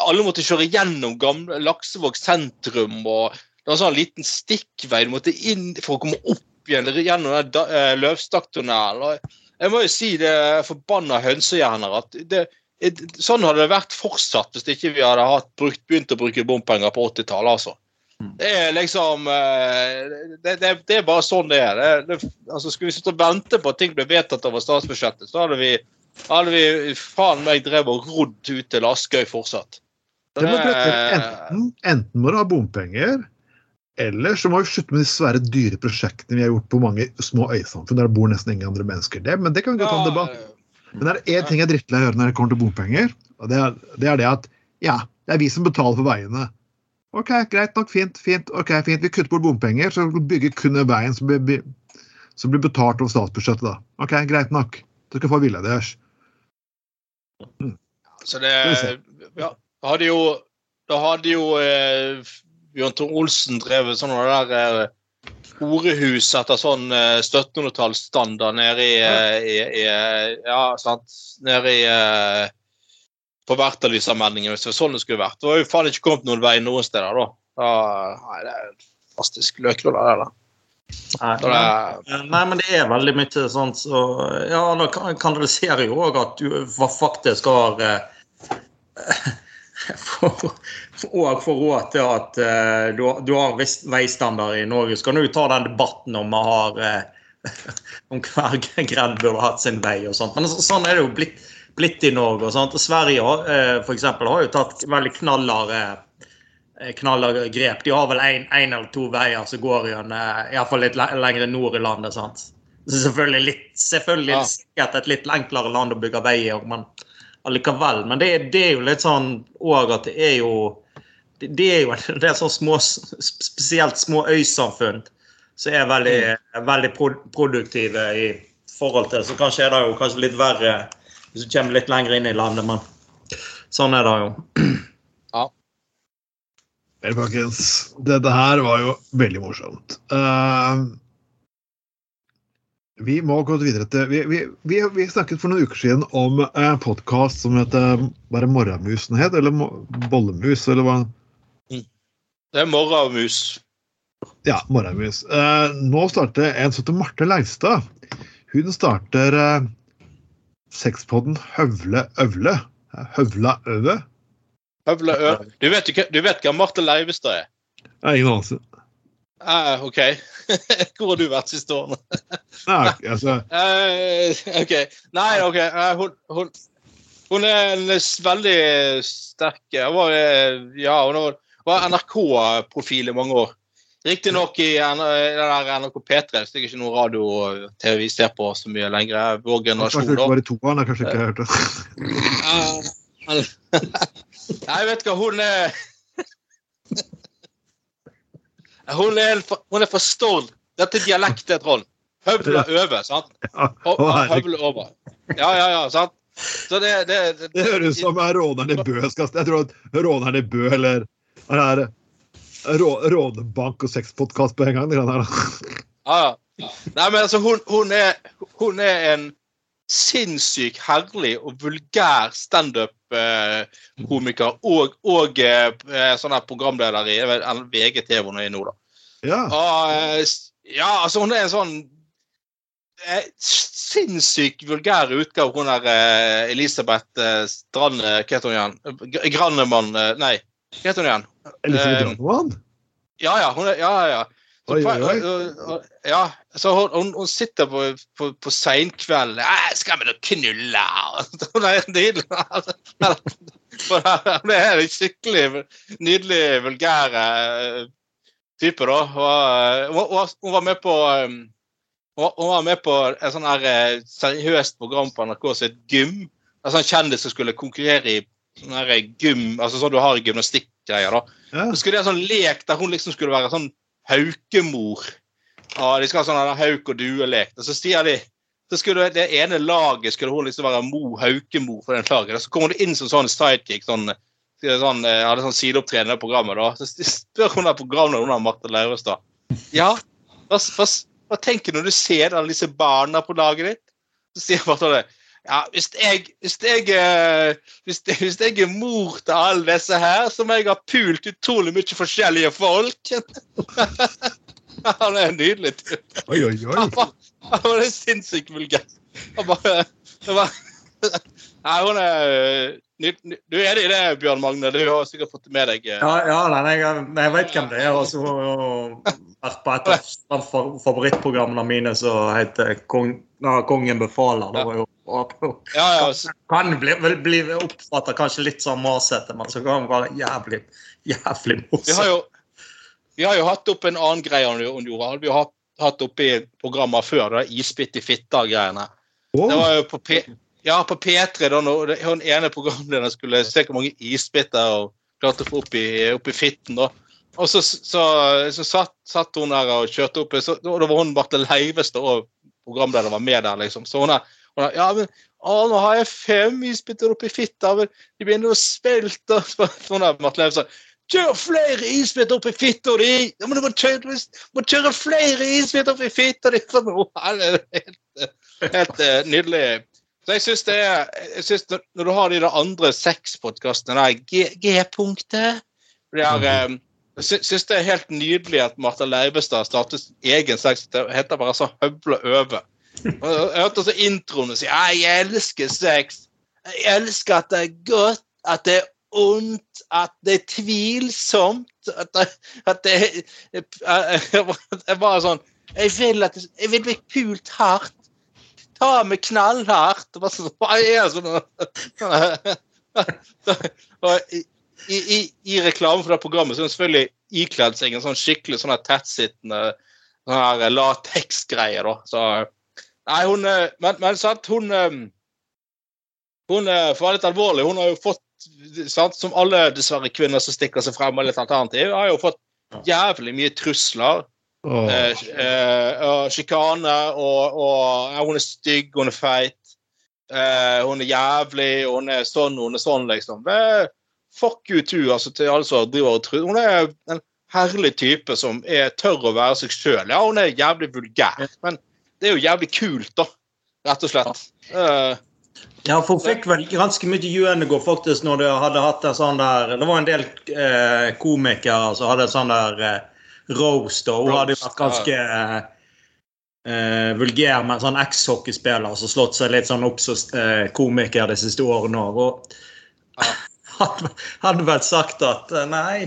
Alle måtte kjøre gjennom gamle Laksevåg sentrum. og det var en sånn liten stikkvei du måtte inn for å komme opp igjen gjennom den eh, Løvstakktunnelen. Jeg må jo si det forbanna hønsehjerner at det, sånn hadde det vært fortsatt hvis ikke vi hadde hatt, brukt, begynt å bruke bompenger på 80-tallet. altså. Det er liksom eh, det, det, det er bare sånn det er. Det, altså Skulle vi sitte og vente på at ting ble vedtatt over statsbudsjettet, så hadde vi, hadde vi faen meg drevet og rodd ut til Askøy fortsatt. Prøve- enten, enten må du ha bompenger, eller så må vi slutte med de svære dyre prosjektene vi har gjort på mange små øysamfunn der det bor nesten ingen andre mennesker. Det, men det kan vi godt ta en debatt. Men det er én ting jeg er drittlei av å høre når det kommer til bompenger, og det er, det er det at ja, det er vi som betaler for veiene. Ok, greit nok, fint, fint, ok, fint. Vi kutter bort bompenger, så bygger kun den veien som blir, som blir betalt over statsbudsjettet. da. Ok, greit nok. Du skal få vilja deres. Så det Skal ja, hadde jo Da hadde jo eh, Bjørn Tor Olsen drev sånn der eh, horehus etter sånn eh, 1700-tallsstandard nede i, eh, i, i Ja, sant. Nede i På Vertalysamenningen, hvis det var sånn det skulle vært. Det var jo faen ikke kommet noen vei noen steder, da. da nei, det er fantastisk løkrulle, det der. Nei, er, Nei, men det er veldig mye sånt så Ja, det kan- kanaliserer jo òg at du faktisk har eh, for, og får råd til at uh, du, har- du har viss veistandard i Norge. Så kan du ta den debatten om man har uh, om hver grend burde hatt sin vei og sånt. Men så, sånn er det jo blitt, blitt i Norge. og sånt. Sverige eh, for eksempel, har jo tatt veldig knallharde eh, knallharde grep. De har vel én eller to veier som går igjen, eh, i hvert fall litt le lenger nord i landet. sant? Selvfølgelig litt, selvfølgelig Ja. sikkert et litt enklere land å bygge vei i, men allikevel. Men det, det er jo litt sånn òg at det er jo det, det er jo det er sånn små, spesielt små øysamfunn som er veldig, veldig pro produktive i forhold til Så kanskje er det jo kanskje litt verre hvis du kommer litt lenger inn i landet, men sånn er det jo. Vel, folkens, dette her var jo veldig morsomt. Eh, vi må gå videre til Vi, vi, vi, vi snakket for noen uker siden om en podkast som heter Bare Morramusen het, eller Bollemus, eller hva? det er morramus. Ja, Morramus. Eh, nå starter en som heter Marte Leivstad. Hun starter eh, sexpodden Høvle Øvle. Høvla Øve? Høvla Ø. Du vet, du vet hva Marte Leivestad er? Jeg har ingen anelse. Eh, OK. Hvor har du vært siste årene? Nei, altså, uh, OK. Nei, OK. Uh, hun, hun, hun er en veldig sterk Hun var, eh, ja, hun var, NRK-profil i mange år. Riktignok i NRK P3, så det er ikke noe radio og TV vi ser på så mye lenger. Vår kanskje generasjon. det da. var i toeren, jeg kanskje ikke hørte det. Nei, Nei, vet du hva, hun er Hun er, hun er for Stord. Dette er dialekt, Trond. Høvla over, sant? Ja, Hø- å, herregud. Høvle over. Ja, ja, ja, sant? Så det, det, det, Det høres ut som er råneren i Bø skal Jeg tror råneren i Bø eller er rå, Rånebank og sexpodkast på en gang. Ja, ja. Nei, men altså, hun, hun, er, hun er en sinnssykt herlig og vulgær standup-komiker og, og eh, sånn her programleder i VGTV hun er i nå, da. Ja. Og, eh, ja, altså, hun er en sånn eh, sinnssykt vulgær utgave hun er eh, Elisabeth eh, Strand eh, Hva heter hun igjen? Gr- Grannemann eh, Nei, hva heter hun igjen? Elisabeth Eh, Grannemann? Ja, ja. Hun er, ja, ja. Så, Oi, oi, oi. og- og- Ja, så hun, hun, sitter på, på, på seinkveld 'Skal vi da knulle?' Hun er nydelig. Hun er en skikkelig nydelig, vulgær type, da. Hun, hun, var med på hun var- med på et sånn her seriøst program på NRK som het Gym. En sånn kjendis som skulle konkurrere i sånn gym, altså sånn du har i gymnastikkgreier. da. Ja. Så skulle de ha en sånn lek der hun liksom skulle være sånn haukemor. Ja, de skal ha sånn hauk og due-lek. Og så sier de så skulle det ene laget skulle hun liksom være Mo Haukemor for den laget. Så kommer hun inn som sånn sidekick. sånn, sånn eh, hadde sånn sideopptreden i programmet. da. Så spør hun der programlederen Marte Leirestad. Ja, hva, hva, hva tenker du når du ser alle disse barna på laget ditt? Så sier Marte det. Ja, hvis jeg, hvis, jeg, hvis, jeg, hvis jeg er mor til alle disse her, så må jeg ha pult utrolig mye forskjellige folk. Han er nydelig. Oi, oi, oi. Han var, han var sinnssykt vulgær. Han bare, Nei, hun er ny- Du er det i det, Bjørn Magne? Du har sikkert fått det med deg. eh. Ja, ja nei, jeg, jeg vet hvem det er. Har vært på et av favorittprogrammene mine som heter Kong, ja, 'Kongen befaler'. Det var jo Ja, ja, s- kan bli, vel bli oppfatta kanskje litt sånn masete, men så kan han være jævlig, jævlig vi har morsomt. jo vi har jo hatt opp en annen greie hun gjorde. Vi har hatt, hatt oppe i programmer før, det isbitt i fitta-greiene. Oh. Det var jo på, P ja, på P3 da når hun ene programlederen skulle se hvor mange isbiter hun klarte å få opp i, opp i fitten. da. Og så, så, så satt, satt hun der og kjørte opp, så, og da var hun Marte Leivestad og programlederen var med der, liksom. Så hun er, er Ja, men å, nå har jeg fem isbiter oppi fitta, men de begynner å smelte. Sånn er Marte Leivestad. Kjør flere isbiter oppi fitta di! Ja, men du må kjøre, må kjøre flere isbiter oppi fitta di! er helt, helt uh, nydelig. Så jeg syns det jeg synes når, du har de der andre sexpodkastene, der G-punktet jeg her, eh, syns det er helt nydelig at Martha Leivestad startet egen sex. Det heter bare så høvla over. Jeg hørte også introen og si jeg elsker sex. Jeg elsker at det er godt, at det er ondt, at det er tvilsomt. At det, at det Jeg var sånn Jeg vil at jeg vil bli pult hardt. Ta meg knallhardt. Hva er det sånn i, i, i, reklamen reklame for det programmet så er hun selvfølgelig ikledd seg en sånn skikkelig sånn tettsittende sånn lateksgreie. Så, nei, hun eh, Men, men sant, hun eh, Hun eh, for å være litt alvorlig, hun har jo fått sant, Som alle dessverre kvinner som stikker seg frem med litt alternativ, har jo fått jævlig mye trusler. Oh. Eh, eh, og sjikane, og, og ja, hun er stygg, hun er feit. eh, hun er jævlig, hun er sånn, hun er sånn, liksom. Eh, fuck you too, altså, til alle som driver og tror. Hun er en herlig type som er tør å være seg sjøl. Ja, hun er jævlig vulgær, men det er jo jævlig kult, da. Rett og slett. Eh, Ja, for hun fikk vel ganske mye gjennomgå faktisk når de hadde hatt en sånn der Det var en del eh, komikere som hadde en sånn der eh, roast, og hun hadde jo vært ganske eh, eh, vulgær med en sånn eks-hockeyspiller som slått seg litt sånn opp som eh, komiker de siste årene òg. Og hadde, hadde vel sagt at eh, nei,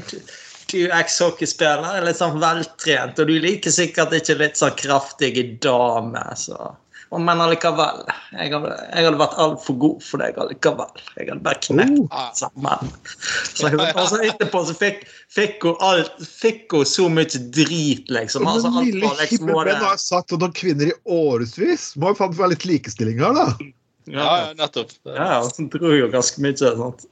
du, eks-hockeyspiller er litt sånn veltrent, og du liker sikkert ikke litt sånn kraftige damer, så Men allikevel. Jeg hadde, jeg hadde vært altfor god for deg allikevel. Jeg hadde bare knekt Oh. sammen. Så, og så etterpå så fikk, fikk, hun alt, fikk hun så mye drit, liksom. Altså, alt lille liksom hippe har satt sånn noen kvinner i årevis. Må jo faen være litt likestilling her, da. ja, Ja, nettopp. ja, så dro jo ganske mye. Sant?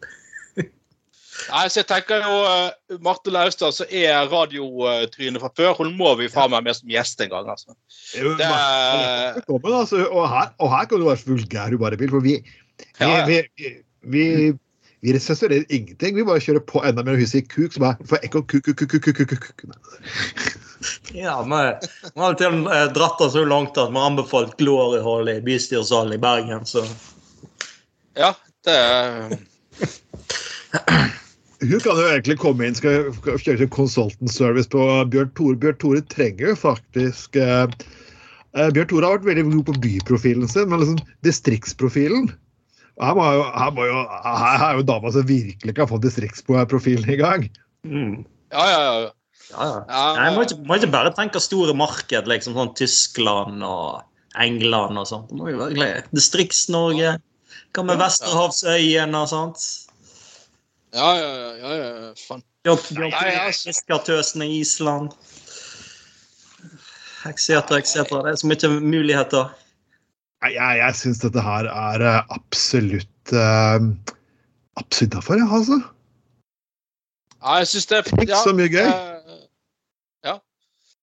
Nei, så jeg tenker jo uh, Marte Laustad, så er radiotrynet fra før, hun må vi faen meg med som gjest en gang, altså. Jo, Det Martha, Velkommen, altså. Og her, og her kan du være så vulgær du bare vil. For vi, vi, Ja, ja. vi, vi, vi, vi sensurerer ingenting. Vi bare kjører på enda mer og i kuk. Så bare for ekko kuk, kuk, kuk, kuk, kuk, kuk. Ja, vi har til og med eh, dratt det så langt at vi har anbefalt Gloryhold i bystyresalen i Bergen. Så Ja, det er Hun kan jo egentlig komme inn skal kjøre consultant service på Bjørn Tore. Bjørn Tore trenger jo faktisk eh, eh, Bjørn Tore har vært veldig god på byprofilen sin, men liksom distriktsprofilen her, må jo, her, må jo, her er jo dama som virkelig har fått distriktsprofilen i gang. mm. Ja, ja, ja. ja, ja. ja. Nei, må, ikke, må ikke bare tenke store marked, liksom sånn Tyskland og England og sånt. Distrikts-Norge. Hva med Vesterhavsøyene og sånt? Ja, ja, ja, ja, ja. Altså. Fiskertøsene i Island. Etc., etc. Det er så mye muligheter. Jeg, Jeg, jeg syns dette her er eh, absolutt uh, Absolutt derfor, ja, altså. Ja, jeg syns det er Tenk så mye gøy. eh, Ja.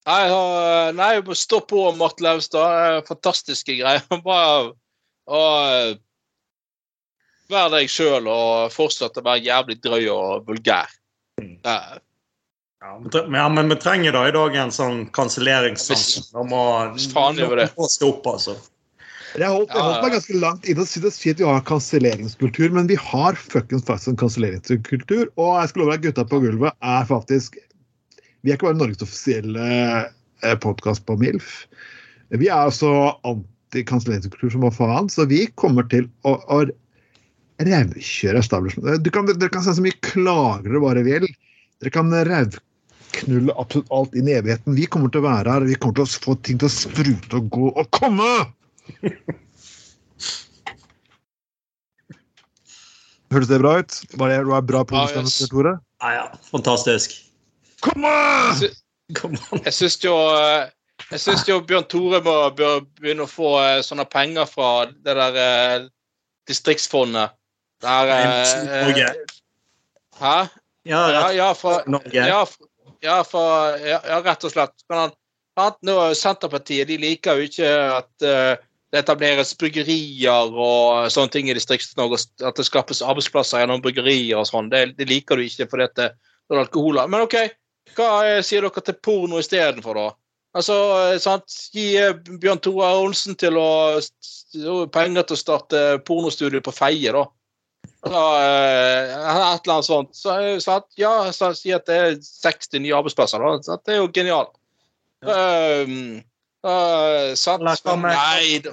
Nei, nei, stå på, Marte Lauvstad. Fantastiske greier. Bare å eh, være deg sjøl og fortsett å være jævlig drøy og vulgær. Mm. Ja, men ja, men vi trenger da i dag en sånn kanselleringssang. Da må Faen vi må stå opp, altså. Jeg holdt, jeg holdt meg ganske langt inne og syntes fint vi har kanselleringskultur, men vi har fuckings faktisk en kanselleringskultur. Og jeg skal love deg, gutta på gulvet er faktisk Vi er ikke bare Norges offisielle podkast på MILF. Vi er også anti-kanselleringskultur som hva faen, så vi kommer til å, å raukjøre establishment. Du kan, dere kan se så mye klager dere bare vil. Dere kan rauknulle absolutt alt inn i evigheten. Vi kommer til å være her, vi kommer til å få ting til å sprute og gå og komme! Hørtes det bra ut? Var det var bra produsent, yes. Tore? Ja, ja. Fantastisk. Kom an! Kom an. Jeg syns jo eh, jeg synes jo Bjørn Tore må bør begynne å få eh, sånne penger fra det der eh, distriktsfondet. Der eh, Hæ? Ja, Ja, rett. ja, for, Norge. ja, for, ja, for, ja, rett og slett. Men han, nå, Senterpartiet de liker jo ikke at uh, det etableres bryggerier og sånne ting i Distrikts-Norge. At det skapes arbeidsplasser gjennom bryggerier og sånn. Det, det liker du ikke fordi det er alkohol. Men OK, hva eh, sier dere til porno istedenfor, da? Altså, eh, sant? Gi eh, Bjørn Tore Olsen til å penger til å starte pornostudio på Feie, da. Altså, eh, et eller annet sånt. Så, det sant? Ja, så si at det er 60 nye arbeidsplasser. Da. Så Det er jo genialt. Um, uh, sant? Eller hva med- Nei da.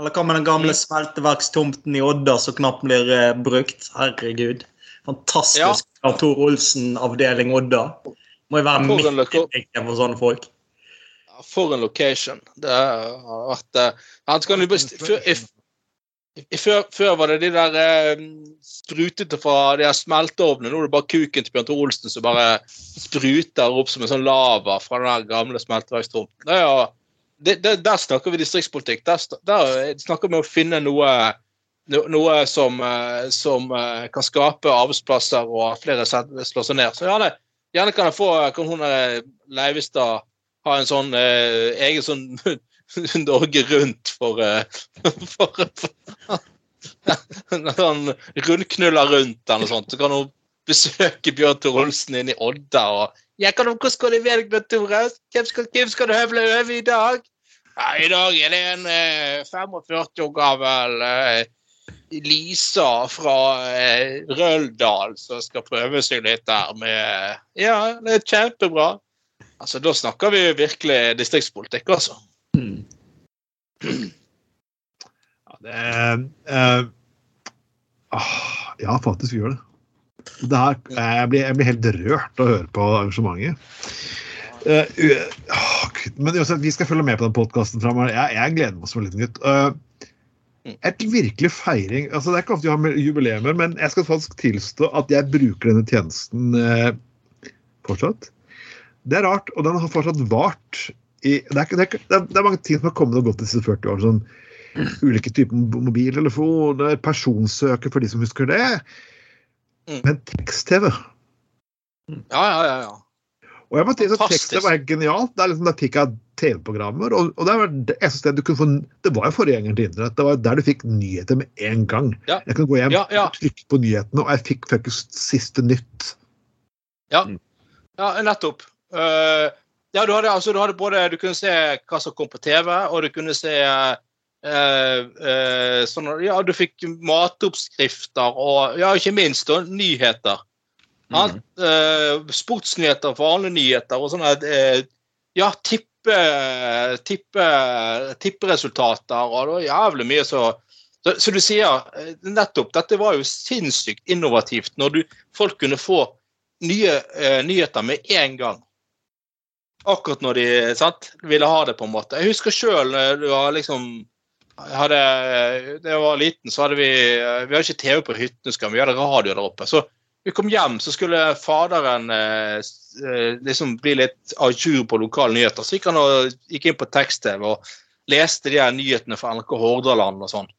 Eller hva med den gamle smelteverkstomten i Odda som knapt blir uh, brukt? Herregud. Fantastisk. ja. Tor Olsen-avdeling Odda. Må jo være midt i for sånne folk. For en location. Det har vært uh, Han skal jo best- før, før, var det de der eh, sprutete fra de her smelteovnene. Nå er det bare kuken til Bjørn Tore Olsen som bare spruter opp som en sånn lava fra den der gamle smelteverkstrumpen. Er det- Der snakker vi distriktspolitikk. Der, der snakker vi om å finne noe no- noe som, eh, som eh, kan skape arbeidsplasser og flere slår seg ned. Så gjerne, gjerne kan jeg få kan hun eh, Leivestad ha en sånn eh, egen sånn Norge Rundt for, eh, for, for Når rundknuller rundt eller noe sånt. Så kan hun besøke Bjørn Tor Olsen inn i Odda og jeg kan Hvordan går det Bjørn Tore? Hvem skal, hvem skal du høvle over i dag? Ja, I dag er det en eh, 45 år gammel eh, Lisa fra eh, Røldal som skal prøve seg litt der med Ja, det er kjempebra. Altså, Da snakker vi virkelig distriktspolitikk, altså. Ja, det eh, ah, Ja, faktisk gjør det. det her, jeg, blir, jeg blir helt rørt av å høre på arrangementet. Uh, u- ah, men uansett, vi skal følge med på den podkasten framover. Jeg, jeg gleder meg som litt nytt. Uh, et virkelig feiring altså Det er ikke ofte vi har jubileumer, men jeg skal faktisk tilstå at jeg bruker denne tjenesten eh, fortsatt. Det er rart, og den har fortsatt vart i det er, det, er, det, er, er mange ting som har kommet og gått disse 40 år. Sånn ulike typer mo- mobiltelefoner, personsøker for de som husker det. Mm. Men tekst-TV Ja, ja, ja. ja. Og jeg må si at tekst-TV var genialt. Det er liksom, Der fikk jeg TV-programmer. Og, og det, var, det, sted du kunne få, det var jo forgjengeren til internett. Det var der du fikk nyheter med en gang. Ja. Jeg kunne gå hjem Ja, ja. og trykke på nyhetene, og jeg fikk faktisk siste nytt. Ja, nettopp. Eh, ja, du hadde, altså, du hadde både Du kunne se hva som kom på TV, og du kunne se eh, eh, sånn, Ja, du fikk matoppskrifter og ja, ikke minst og nyheter. Ja, eh, sportsnyheter, vanlige nyheter og sånne eh, Ja, tippe, tippe, tipperesultater og det var jævlig mye så så, så du sier nettopp, dette var jo sinnssykt innovativt når du, folk kunne få nye nyheter med en gang. Akkurat når de sant, ville ha det, på en måte. Jeg husker sjøl du var liksom hadde, Da jeg var liten, så hadde vi eh, Vi hadde ikke TV på hyttene, skal vi hadde radio der oppe. Så vi kom hjem, så skulle faderen eh, eh, liksom bli litt à jour på lokale nyheter. Så gikk han og gikk inn på tekst-TV og leste de her nyhetene fra NRK Hordaland og sånn.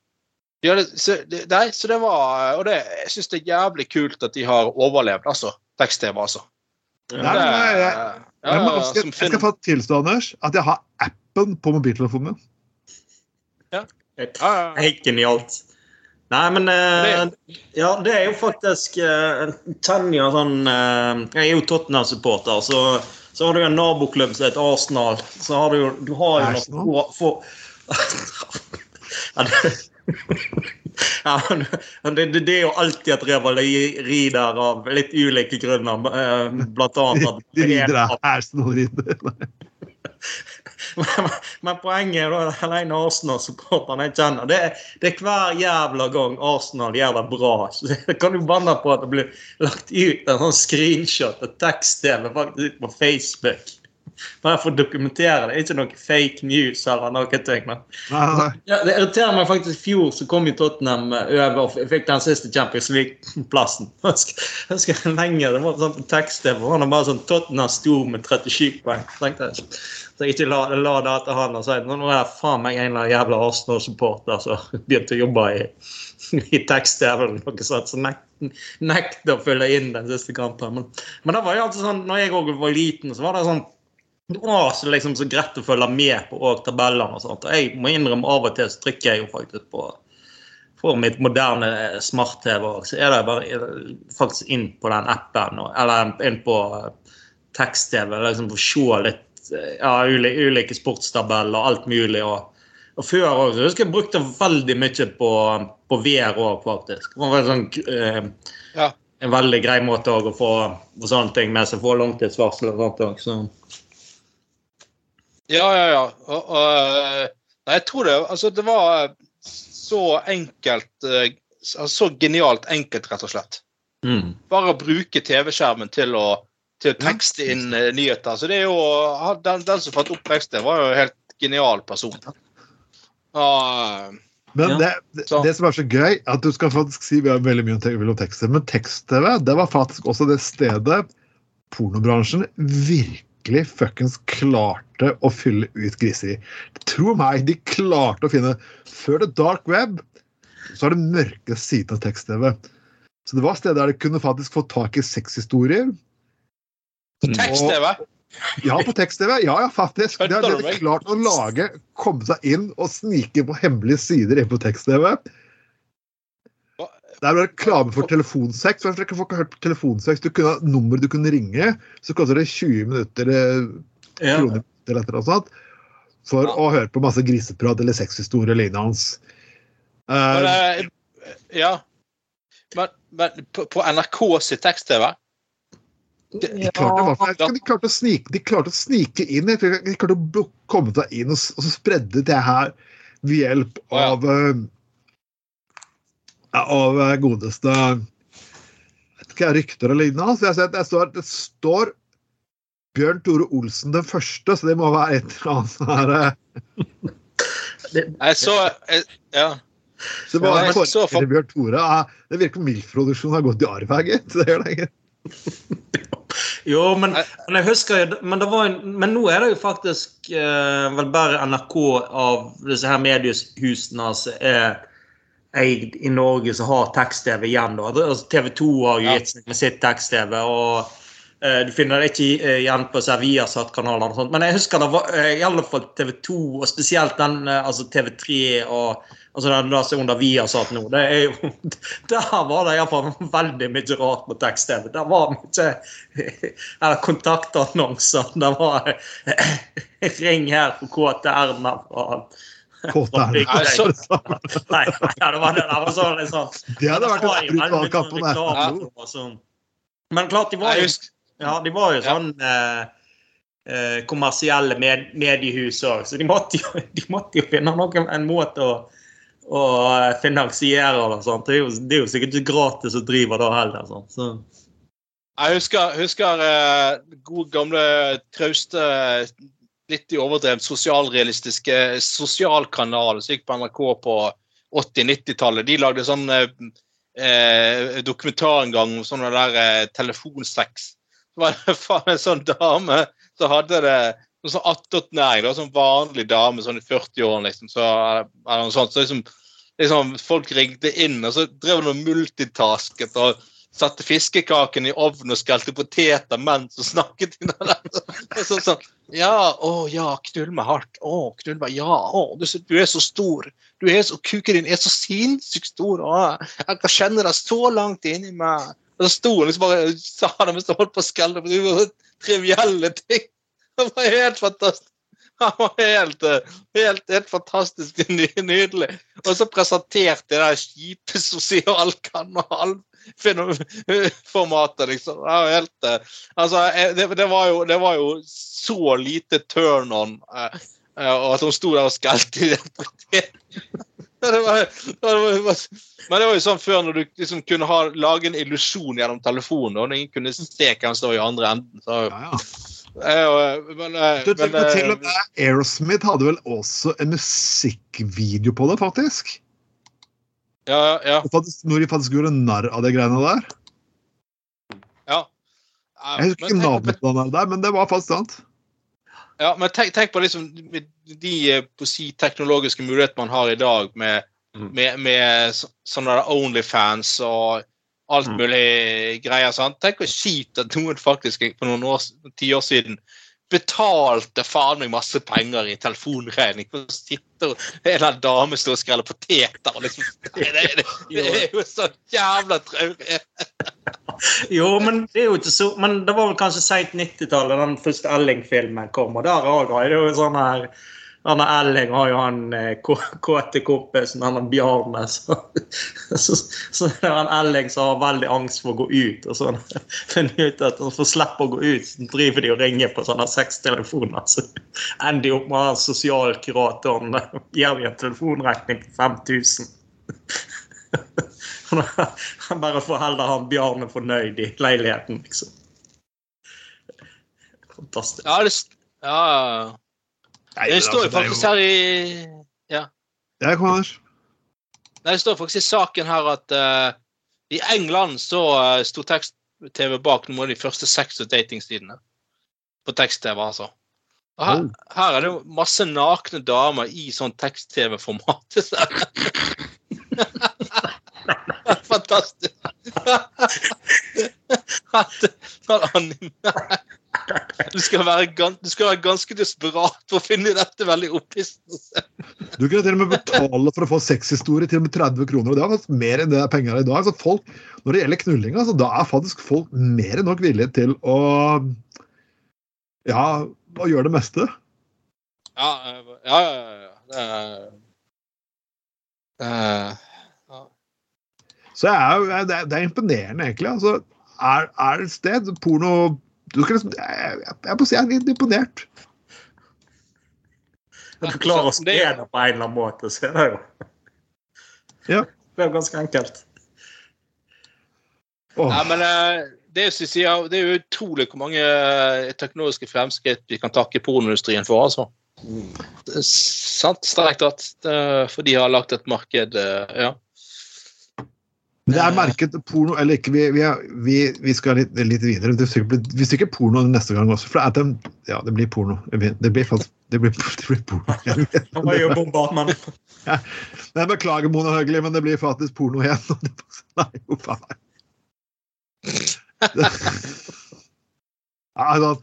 Ja, det, så, det, nei, så det var Og det, jeg syns det er jævlig kult at de har overlevd, altså. Tekst-TV, altså. Nei, nei, nei, ja, jeg, må- skal, jeg skal få tilstå, Anders, at jeg har appen på mobiltelefonen min. Ja, helt genialt. Nei, men eh, Ja, det er jo faktisk uh, Tanja sånn eh, Jeg er jo Tottenham-supporter, så, så har du en naboklubb som heter Arsenal. Så har du jo Du har jo Arsenal? noe ja, det, ja, det, det, er jo alltid et revaleri der av litt ulike grunner. eh, Blant annet at De rider av Arsenal rider. men, men poenget er den ene Arsenal-supporteren jeg kjenner, det, det er hver jævla gang Arsenal gjør det bra. Så jeg kan jo banne på at det blir lagt ut en sånn screenshot av tekst-TV faktisk på Facebook. Bare for å dokumentere det. Ikke noe fake news eller noe. ting, men ja, det irriterer meg faktisk. I fjor så kom jo Tottenham eh, over og fikk den siste Champions League-plassen. Jeg husker- lenge, Det var sånn tekst der Det var bare sånn Tottenham sto med 37 poeng. Tenkte jeg så jeg ikke la, la det til han og si nå er det faen meg en eller annen jævla Arsenal-supporter som begynte å jobbe i, i tekst-TV eller noe sånt. Så nek, nekte å følge inn den siste kampen. Men, men det var jo alltid sånn, når jeg òg var liten, så var det sånn det er så, liksom, så greit å følge med på og tabellene og sånt. Og jeg må innrømme av og til så trykker jeg jo faktisk på for mitt moderne smart-TV òg, så er det bare er faktisk inn på den appen eller inn på eh, tekst-TV liksom for å se litt eh, ja, ulike, ulike sportstabeller og alt mulig. og Og før òg. Jeg husker jeg brukte veldig mye på, på VR òg, faktisk. Det var en, sånn, eh, Ja. en veldig grei måte også å få sånne ting med seg. Få langtidsvarsel og sånt òg. Så. Ja, ja, ja. Og, og, eh, nei, jeg tror det Altså, det var så enkelt eh, altså, Så genialt enkelt, rett og slett. Mm. Bare å bruke TV-skjermen til å til å tekste inn eh, nyheter. Så det er jo Den, den som fant opp teksten, var jo en helt genial person. Uh, Men Ja. det, det, det som er så gøy, er at du skal faktisk si vi har veldig mye om tekst-TV, tekst, men tekst-TV det var faktisk også det stedet pornobransjen virkelig fuckings klarte å fylle ut griseri. Tro meg, de klarte å finne Før det dark web så er det mørke siden av tekst-TV. Så det var steder der de kunne faktisk få tak i sexhistorier. Tekst-TV? Ja, på tekst-TV. Ja, ja, faktisk. De har de klart å lage, komme seg inn og snike på hemmelige sider inn på tekst-TV. Hva? er reklame for telefonsex. Ikke folk har hørt på telefonsex? Du kunne ha nummer du kunne ringe, så koster det 20 minutter eh, kroner eller et eller annet for Ja. å høre på masse griseprat eller sexhistorie eller lignende. Men, Uh, eh, ja. Men, men på, på NRK sitt tekst-TV de, klarte, ja. de, klarte å snike, de klarte å snike inn. De klarte å komme seg inn og, og så spredde det her ved hjelp av ja, Av eh, godeste ikke, rykter og lignende. Så jeg ser at det står, det står Bjørn Tore Olsen den første, så det må være et eller annet sånn her eh, Jeg så jeg, Ja. Så det var Ja, så for... Bjørn Tore. Det virker som MILF-produksjonen har gått i arv her, gitt. Det gjør det, gitt. Jo, men, men jeg husker jo men, det var en, men nå er det jo faktisk eh, vel bare NRK av disse her mediehusene som er eid i Norge, som har tekst-TV igjen. Altså, TV 2 har jo gitt seg med sitt tekst-TV. og eh, Du finner det ikke eh, igjen på her Viasat-kanalene. og sånt, Men jeg husker det var eh, i alle fall TV 2, og spesielt den altså TV3 og altså den der som er under Viasat nå. det er jo, Der var det iallfall veldig mye rart på tekst-TV. Der var mye eller kontaktannonser. Det var Ring her på KTR-en fra Kåte er. Nei, det var, det var sånn liksom Det hadde vært en brutal sånn det. og sånn. Men klart, de var jo, ja, de var jo sånn eh, eh, kommersielle med, mediehus òg, så de måtte, jo, de måtte jo finne noen, en måte å, å finansiere det. Sant? Det, er jo, det er jo sikkert ikke gratis å drive da heller. Sant? Så. jeg husker, husker eh, god gamle trauste litt i overdrevet sosialrealistiske sosialkanal som gikk på NRK på 80-90-tallet. De lagde sånn eh, eh, dokumentar en gang om sånn der eh, telefonsex. Så var det faen en sånn dame som hadde det noe sånn attåtnæring. Sånn vanlig dame sånn i 40-årene, liksom. Så, eller noe sånt. Så liksom, liksom, folk ringte inn, og så drev hun og multitasket. og satte fiskekaken i ovnen og skalte poteter mens hun snakket. Så, sånn, ja, å ja, knull meg hardt. Å, knull meg, ja. Å, du, du er så stor. Du er så, Kuken din er så sinnssykt stor. Å, jeg kan kjenne deg så langt inni meg. Og så sto hun liksom bare sa det mens hun holdt på å skrelle det var trivielle ting. Det var helt fantastisk. Han var helt, helt, helt fantastisk nydelig. Og så presenterte det der kjipe sosialkanal-formatet, liksom. Det helt eh, Altså, eh, det, det, var jo, det var jo så lite turn on, eh, og at hun sto der og skrelte i det. Det var, det var, men det var jo sånn før når du liksom kunne ha, lage en illusjon gjennom telefonen, og ingen kunne se hvem som var i andre enden. Så, Ja, ja. men, eh, Du, men, men, til og med Aerosmith hadde vel også en musikkvideo på det, faktisk? Ja, ja, Og faktisk- Når de faktisk gjorde narr av de greiene der. ja. Jeg husker ikke navnet på den der, men det var faktisk sant. Ja, men tenk, tenk på liksom de, de på si, teknologiske mulighetene man har i dag med, Mm. med, med så- sånne der Onlyfans og alt Mm. mulig greier. sant? Tenk hvor kjipt at noen faktisk for noen år, tiår siden betalte faen meg masse penger i telefonregning for å sitte og en eller annen dame stå og skreller poteter. og Liksom. Det, det, det, det er jo så jævla traurig. Jo, men det er jo ikke så Men det var vel kanskje seint 90-tallet den første Elling-filmen kom, og der òg var det jo sånn her Han er Elling har jo han eh, kåte kompisen, han er Bjarne. Så, så, så er han Elling som har veldig angst for å gå ut. Og så funnet ut at han får slippe å gå ut, så driver de og ringer på sånne seks telefoner. Så ender de opp med han sosialkuratoren eh, gir dem en telefonregning på 5000. Han bare får heller han Bjarne fornøyd i leiligheten, liksom. Fantastisk. Ja, det, ja. Nei, det står jo altså, faktisk her i Ja. Ja, kom, Anders. Nei, det står faktisk i saken her at uh, i England så uh, sto tekst-TV bak noen av de første sex- og datingstidene. På tekst-TV, altså. Og her, Oh. her er det jo masse nakne damer i sånn tekst-TV-format. Fantastisk. Du skal, være, du skal være ganske desperat for å finne dette veldig opphissende. Du kunne til og med betale for å få sexhistorie til og med 30 kroner. og Det er faktisk mer enn det er penger i dag. Så folk, når det gjelder knulling, altså, da er faktisk folk mer enn nok villige til å ja, å gjøre det meste. Ja, eh, ja, ja. ja, ja. Det er eh, Så jeg er, det, er, det er imponerende, egentlig. Altså, er, er det et sted porno du skal liksom, jeg, jeg, jeg må si jeg er litt imponert. Du klarer å Det- spre det på en eller annen måte, så er det jo Ja. Det er jo ganske enkelt. Oh. Nei, men eh, det, er jo, sier, det er jo utrolig hvor mange eh, teknologiske fremskritt vi kan takke pornoindustrien for, altså. Er Sant, strengt tatt. Er For de har lagt et marked, eh, ja. Men det er merket porno eller ikke. Vi, vi, vi, vi skal litt, litt videre. Det blir sikkert- porno neste gang også. For det, er den, ja, det blir porno. Det blir, faktisk, det blir, det blir porno. Han var jo bombardmann. Jeg beklager, Mona Høgli, men det blir faktisk porno igjen. Nei, jo, a meg. Altså,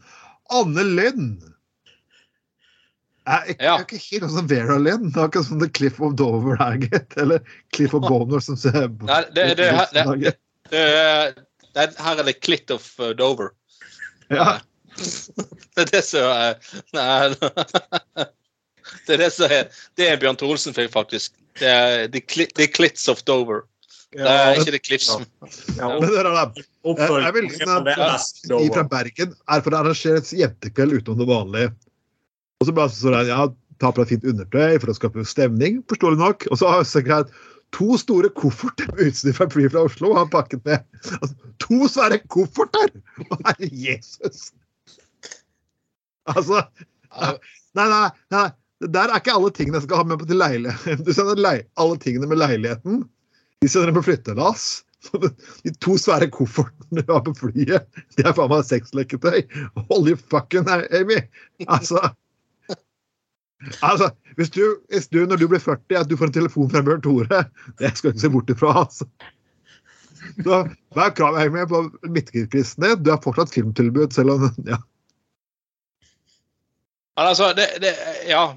Anne Lynn er ikke, Ja. er ikke helt sånn som Vera Lynn. Det er ikke som The Cliff of Dover gitt. Eller Cliff of Boner, som ser Nei, det- det- det- Det er- det er- her er det Clit of eh, Dover. Ja. Det er det som er Nei. Det er det som er Det er Bjørn Thorolsen-film, faktisk. Det er The, The Clits of Dover. Det er ikke The Cliffs. Ja, Men hør her, da. Jeg vil si er at de fra. Bergen er for å arrangere et jentekveld utenom det vanlige. Og så bare så ja, ta på deg fint undertøy for å skape stemning, forståelig nok. Og så har greit to store kofferter med utstyr fra Free fra Oslo har pakket med. Altså, to svære kofferter! Herre Jesus! Altså Nei, nei, nei. Der er ikke alle tingene jeg skal ha med på til leiligheten. Du sender lei alle tingene med leiligheten. De sender dem på flyttelass. De to svære koffertene du har på flyet, de er faen meg sexleketøy. Holy fucking Amy! Altså Altså, hvis du, hvis du når du blir 40, at du får en telefon fra Bjørn Tore, det skal du ikke se bort ifra, altså. Så er kravet med på midtkristne? Du har fortsatt filmtilbud, selv om ja. Altså, det, det Ja.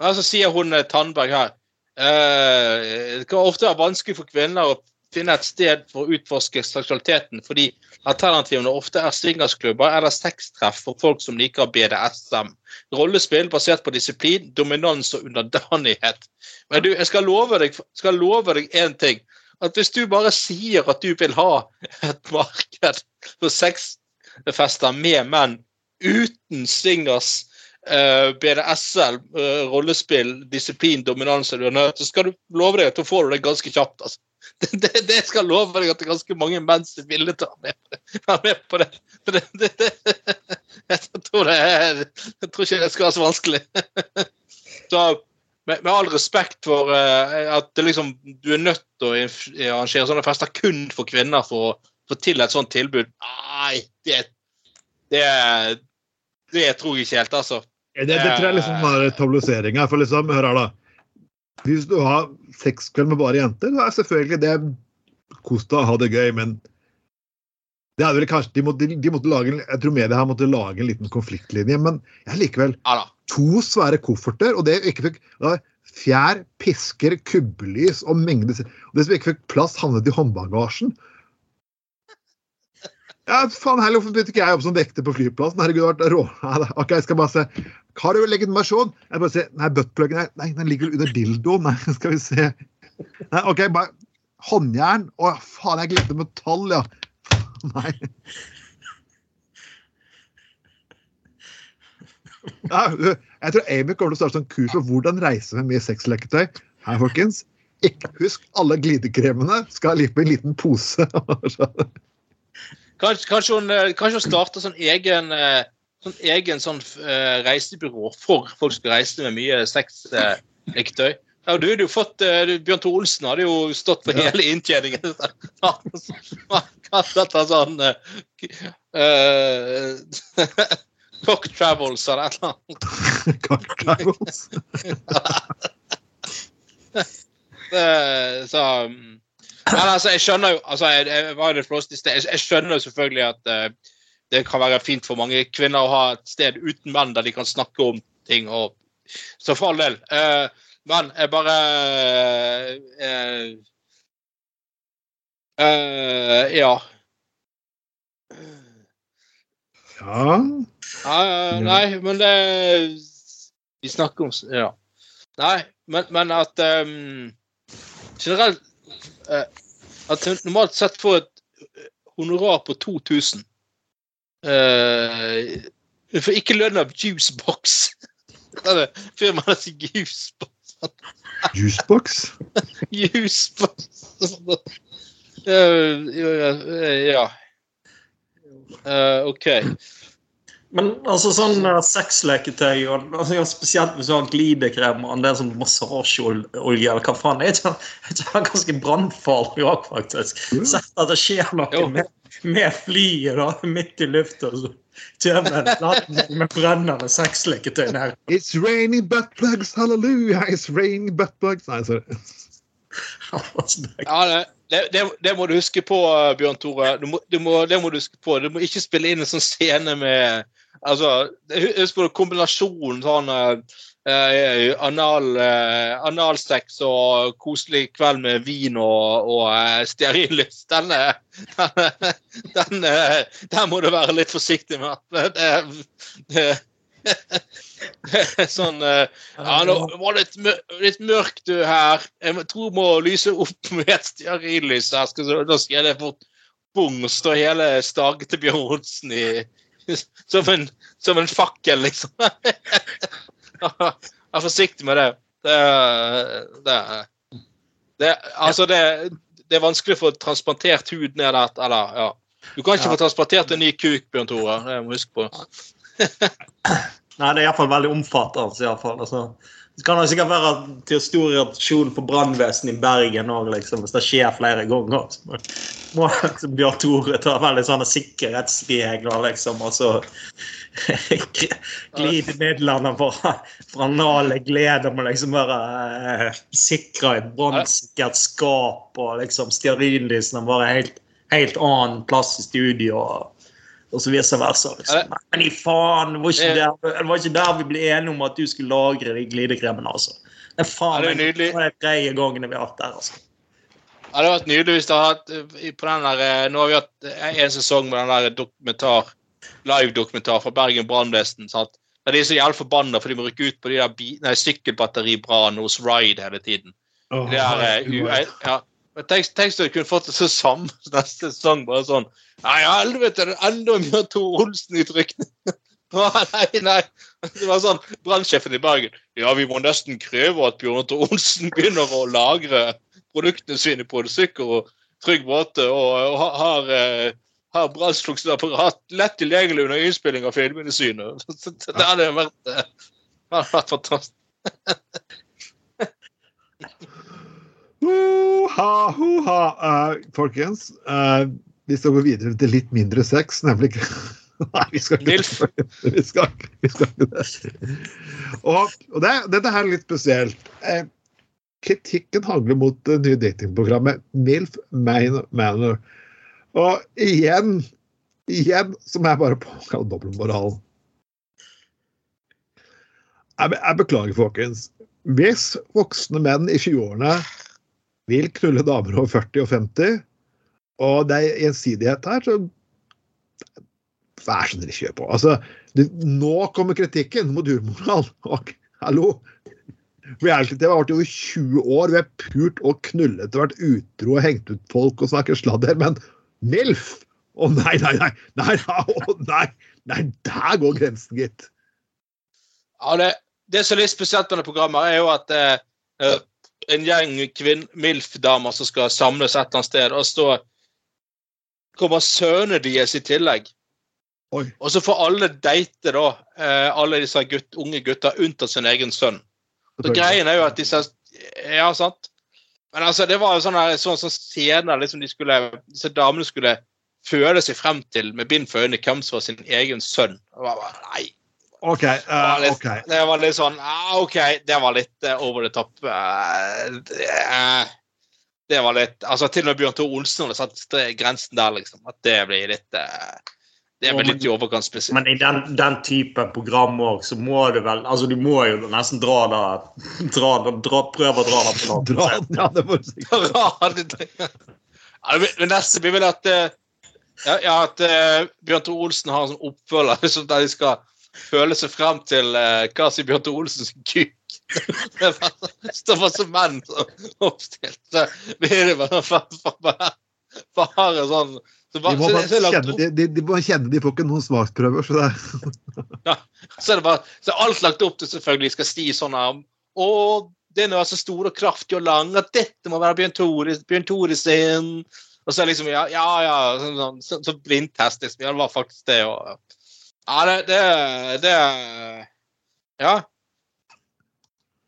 Altså, sier hun eh, Tandberg her eh, Det kan ofte være vanskelig for kvinner å finne et sted for å utforske seksualiteten, fordi alternativene ofte er swingersklubber eller sextreff for folk som liker BDSM. Rollespill basert på disiplin, dominans og underdanighet. Men du, jeg skal love deg skal én ting. At hvis du bare sier at du vil ha et marked for sexfester med menn uten swingers, eh, BDSL, eh, rollespill, disiplin, dominans så skal du love deg at du får det ganske kjapt. altså. Det, det, skal jeg love deg at det er ganske mange menn som å være med, med på det. Det, det. Jeg tror er Jeg tror ikke det skal være så vanskelig. Så med, med all respekt for uh, at liksom, du er nødt til å arrangere sånne fester kun for kvinner for å få til et sånt tilbud Nei, det, det, det tror jeg ikke helt, altså. Det, det tror jeg liksom er tabloiseringa. For liksom, hør her, da. Hvis du har sexkveld med bare jenter, så er selvfølgelig det kos deg, ha det gøy, men det er vel kanskje, de måtte, de måtte lage, Jeg tror media her måtte lage en liten konfliktlinje, men jeg likevel to svære kofferter, og det ikke fikk da, Fjær, pisker, kubbelys og mengde Og det som ikke fikk plass, havnet i håndbagasjen. Ja, faen heller, Hvorfor begynte ikke jeg å jobbe som vekter på flyplassen? Herregud, det har vært rå. Ok, jeg skal bare se. Har du legitimasjon? Jeg bare se. Nei, buttpluggen her. Nei, den ligger under dildoen. Nei, skal vi se. Nei, OK, bare Håndjern? Å, faen, jeg glemte metall, ja. Nei. Ja, jeg tror Amy kommer til å starte sånn kurs på hvordan reise med mye sexleketøy. Her, folkens. Ikke, husk, alle glidekremene skal ligge på en liten pose. Kanskje, kanskje, hun, eh, kanskje hun starter sånn egen eh, sånn egen sånn uh, reisebyrå for folk som skal reise med mye sexleketøy. Ja, du hadde jo fått uh, Bjørn Tore Olsen hadde jo stått for hele inntjeningen. Dette sånn uh, Cock Travels eller et eller annet. Cock travels. Så mm, Men altså, jeg skjønner jo altså, jeg, jeg. Jeg, jeg skjønner jo selvfølgelig at uh, det kan være fint for mange kvinner å ha et sted uten menn der de kan snakke om ting. Og, så for all del. Uh, men jeg bare uh, Ja. Ja. Nei, men det Vi snakker om Ja. Nei, men, men at um, Generelt At hun normalt sett får et eh, honorar på 2000 uh, Hun får ikke lønn av Juicebox. Firmaet sier Juicebox. Juicebox. Juicebox. Eh, ja. Eh, OK. Men altså sånn uh, sexleketøy, og altså, spesielt hvis du har glidekrem og en del sånn massasjeolje eller hva faen, er er ikke det ganske brannfarlig òg, faktisk? Sett at det skjer noe med, med flyet da, midt i lufta, så kommer en land med brennende sexleketøy nær. It's raining buttplugs, hallelujah! It's raining buttplugs. Nei, sorry. Ja, det, det, det, det må du huske på, Bjørn Tore. Du må, du må, det må du huske på. Du må ikke spille inn en sånn scene med Altså, husk på kombinasjonen sånn uh, uh, anal, uh, analsex og koselig kveld med vin og, og uh, stearinlys. Den, uh, den, uh, den må du være litt forsiktig med. Det, det, sånn ja, nå var det litt, mør litt mørkt du her. Jeg tror må lyse opp med et stearinlys da skal det fort bong, stå hele staget til Bjørn Olsen i som en, som en fakkel, liksom. Vær forsiktig med det. Det, det, det Altså, det, det er vanskelig å få transplantert hud ned der. Eller, ja. Du kan ikke Ja. få transplantert en ny kuk, Bjørn Tore. Det må du huske på. Nei, det er iallfall veldig omfattende. Altså, det kan jo sikkert være til stor reaksjon for brannvesenet i Bergen òg, liksom, hvis det skjer flere ganger. Så må- liksom, Bjørn Tore ta veldig sånne sikkerhetsregler, liksom, og så Glidemidlene fra, for anale glede å liksom være eh, sikra i brannsikkert skap, og liksom stearinlysene være helt, helt annen plass i studio. og og så vice versa. Liksom. Men i faen, det var, ikke der, det var ikke der vi ble enige om at du skulle lagre de glidekremene. altså. Det er faen Ja, det er nydelig. det er de tredje gangene vi har hatt der. altså. Ja, det hadde vært nydelig hvis det hadde hatt eh, på den der, eh, Nå har vi hatt eh, en sesong med den der dokumentar, live-dokumentar fra Bergen brannvesen. Der de er så jævlig forbanna for de må rykke ut på de der sykkelbatteribrann hos Ride hele tiden. Oh, Det er, uh, ja. Tenk, tenk så du kunne fått så samme neste sesong. bare sånn Nei, helvete, det er enda mye Tor Olsen i trykkene! nei, nei. Det var sånn Brannsjefen i Bergen. Ja, vi må nesten kreve at Bjørn Tor Olsen begynner å lagre produktene sine på en sikker og trygg måte, og, og har, eh, har brannslukningsapparat lett tilgjengelig under innspilling av filmene sine. Det hadde vært, eh, det hadde vært fantastisk. Ho-ha, ho-ha. Uh, folkens, uh, vi skal gå videre til litt mindre sex, nemlig Nei, vi skal ikke Milf. Vi skal, vi skal ikke det. Og, og det, dette her er litt spesielt. Eh, kritikken handler mot det nye datingprogrammet MILF Man- Manor. Og igjen, igjen så må jeg bare påkalle dobbeltmoralen. Jeg, jeg beklager, folkens. Hvis voksne menn i 20-årene vil knulle damer over 40 og 50, og det er gjensidighet her, så Vær så snill, kjør på. Altså, det, nå kommer kritikken mot urmoral. Hallo! Reality-TV har vært i over 20 år. Vi har pult og knullet og vært utro og hengt ut folk og snakket sladder. Men MILF? Å nei, nei, nei! Nei, nei, nei, der går grensen, gitt. Ja, det, det som er litt spesielt med det programmet, er jo at eh, eh, en gjeng kvinn- MILF-damer som skal samles et eller annet sted, og så kommer sønnene deres i tillegg. Oi. Og så får alle date, da, eh, alle disse gutt, unge gutta, unntatt sin egen sønn. Så greien er jo at disse Ja, sant? Men altså, det var jo sånn sånn sånn scener liksom de skulle, disse damene skulle føle seg frem til med bind for øynene hvem som var sin egen sønn. Og bare, Nei. OK. Det var eh, litt, okay. det var litt sånn ah, OK, det var litt eh, over the top. eh, det, det var litt Altså, til og med Bjørn Tore Olsen hadde satt grensen der, liksom. At det blir litt Det blir litt i overkant spesielt. Men i den, den typen program òg, så må du vel Altså, du må jo nesten dra det dra, dra, Prøve å dra det på langt. Dra ja, det må du sikkert. Ja, det- det neste blir vel at ja, at Bjørn Tore Olsen har en sånn oppfølger liksom, der de skal føle seg frem til uh, hva sier Bjørn Tore Olsens kuk. Det var så menn som oppstilt. Så blir det bare, bare, bare, bare sånn så, De må, bare så, kjenne, de, de, de må kjenne de får ikke noen smaksprøver. Så det er så er det bare så er alt lagt opp til selvfølgelig skal si sånn arm. Og den er så stor og kraftig og lang at dette må være Bjørn Tore, Bjørn Tore sin. Og så er det liksom Ja, ja, ja sånn, sånn, så, så blindtest, liksom. Ja, det var faktisk det. Og, ja, det, det, det Ja.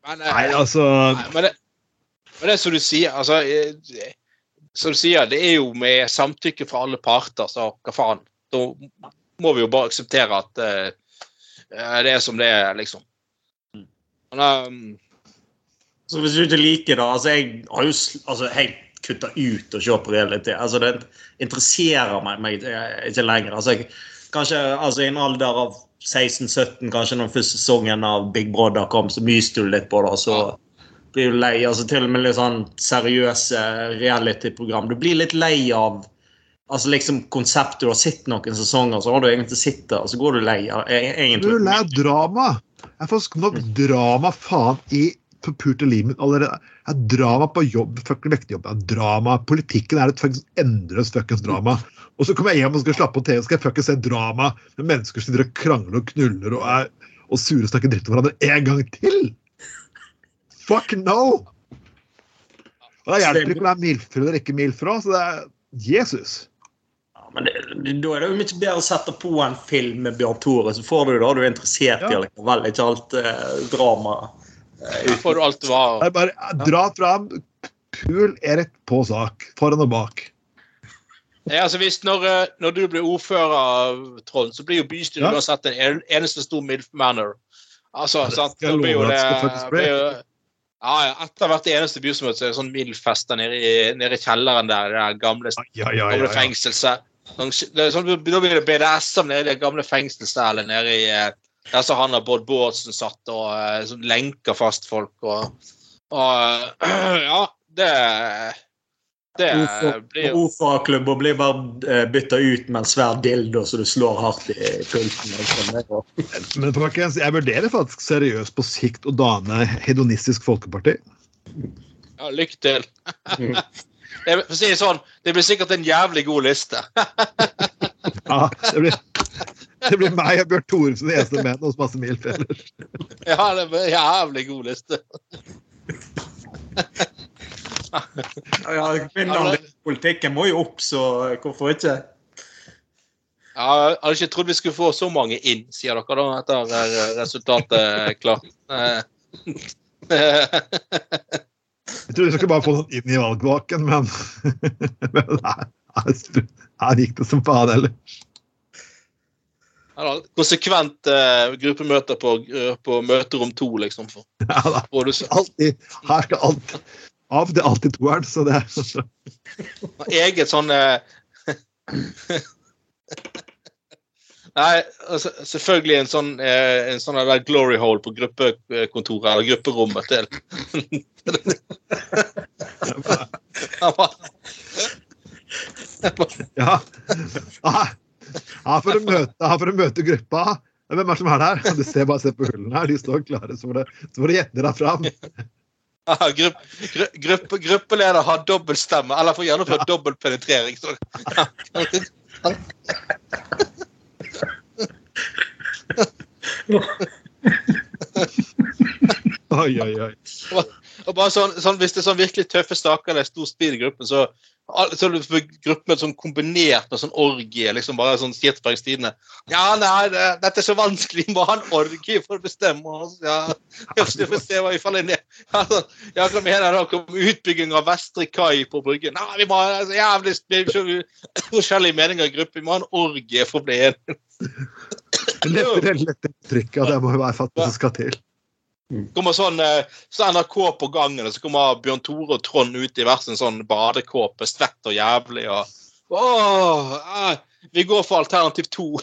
Men, eh, Nei, altså Nei, men det, men det er som du sier, altså eh, Som du sier, det er jo med samtykke fra alle parter, så hva faen. Da må vi jo bare akseptere at eh, det er som det er, liksom. Men, um, Så hvis du ikke liker det altså Jeg har jo altså, jeg kutta ut å se på reality. Altså, det interesserer meg, meg ikke lenger. Altså, jeg, kanskje altså, i en alder av 16-17, kanskje når første sesongen av Big Brother kom, så myste du litt på det. og så blir du lei. altså Til og med litt sånn seriøse reality-program. Du blir litt lei av altså liksom konseptet. Du har sett noen sesonger, så har du egentlig sett det, og så går du lei. av e- Du er lei av drama. Jeg får nok drama faen i forpulte livet mitt allerede. Jeg har drama på jobb, fucking vektig jobb. Jeg har drama. Politikken er et fuckings endeløst fuckings drama. Og så kommer jeg hjem og skal slappe av TV og skal jeg fuckings se drama med mennesker som krangler og knuller og er og sure og snakker dritt om hverandre en gang til! Fuck no! Og det hjelper ikke om det er milfer eller ikke milfer så det er Jesus. Men det, det, da er det jo mye bedre å sette på en film med Bjørn Tore, så får du det du er interessert i likevel. Ikke alt eh, drama. Får du alt det var. Det er bare Dra fram, pul er rett på sak. Foran og bak. Ja, altså hvis når, eh, når du blir ordfører, Trond, så blir jo bystyret Ja. uansett en en- eneste stor MILF Manor. Altså, det sant? skal blir jo det, blir jo, ja, Etter hvert eneste bysmøte så er det sånn MILF-fester nede, i- nede i kjelleren der. Det gamle, Ja, ja, gamle fengselset. Sånn, sånn, da blir det BDSM nede i det gamle fengselsstedet nede i eh, der han og Bård Bårdsen satt og uh, lenker fast folk og, og uh, Ja, det Det blir jo og blir bare bytta ut med en svær dildo så du slår hardt i pulten. Liksom. Men folkens, jeg vurderer faktisk seriøst på sikt å dane Hedonistisk Folkeparti. Ja, lykke til. Det, for å si det sånn, det blir sikkert en jævlig god liste. Ja, det blir, det blir meg og Bjørn Thoresen eneste mennene hos masse milfeller. Ja, det blir en jævlig god liste. Ja, Finland-politikken må jo opp, så hvorfor ikke? Ja, jeg hadde ikke trodd vi skulle få så mange inn, sier dere da, etter resultatet er klart. Jeg trodde vi skulle bare få noen inn i valgvaken, men, men her, her, her gikk det som faen heller. Ja, konsekvent eh, gruppemøter på, eh, på møterom to, liksom. For, Ja, da. Alltid, her skal alt av det er alltid toeren, så det er eget sånn eh, Nei, altså, selvfølgelig en sånn, eh, en sånn der glory hole på gruppekontoret, eller grupperommet til Ja. Ah, Her for å møte, for å møte gruppa. Hvem er det som er der? Du ser bare se på hullene her. De står klare. Så får du, så får du gjette deg fram. Ah, grupp, grupp, gruppeleder har dobbeltstemme, eller får gjennomført dobbel penetrering. Så. Oi, oi, oi. Og bare sånn, sånn, Hvis det er sånn virkelig tøffe saker eller stor speed i gruppen, så så gruppen sånn kombinert med sånn orgie. liksom bare sånn Skjetbergstidene. Ja, nei, det, dette er så vanskelig. Vi må ha en orgie for å bestemme oss. Ja, vi får se hva vi faller ned. Altså, ja, hva mener dere om utbygging av Vestre kai på Bryggen? Nei, vi må ha altså, jævlig forskjellige meninger i gruppen. Vi må ha en orgie for å bli enige. Lette, lett, trykk, det må jo være fattig som skal til. Kommer sånn, eh, så NRK på gangen, og så kommer Bjørn Tore og Trond ut i hver sin sånn badekåpe, svett og jævlig. og Åh, eh, vi går for alternativ to.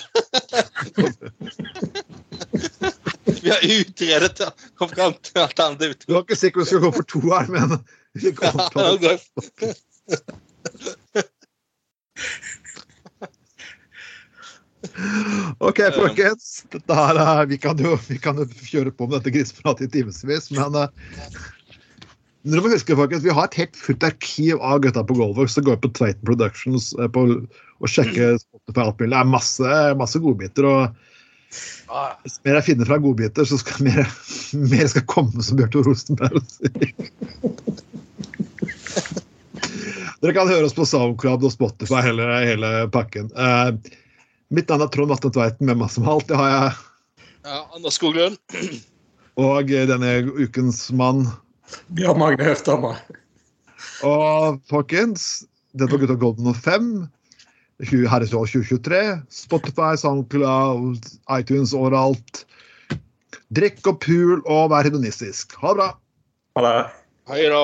vi har utredet og fram til alternativ Du to. var ikke sikker du skulle gå for toeren, men vi går på OK, folkens. Dette her, er- vi, kan jo, vi kan jo kjøre på med dette grisepratet i timevis, men eh, dere må huske, folkens, vi har et helt fullt arkiv av gutta på Goldwork som går på Tveiten Productions eh, på, og sjekker Spotify alt mulig. Det er masse, masse godbiter. og Hvis mer jeg finner fra godbiter, så skal mer, mer skal komme, som Bjørn Tore Rosenberg sier. Dere kan høre oss på SoundCloud og Spotify, hele, hele pakken. Eh, mitt navn er Trond Vatne Tveiten, med masse malt. Det har jeg. ja, Anders Skoglund. Og denne ukens mann. Bjørn Magne Høfthammer. Og folkens, dette var Gutta Golden 05. 20 Herresår 2023. Spotify, SoundCloud, iTunes overalt. Drikk og pul og vær hedonistisk. Ha det bra. Ha det. Hei da.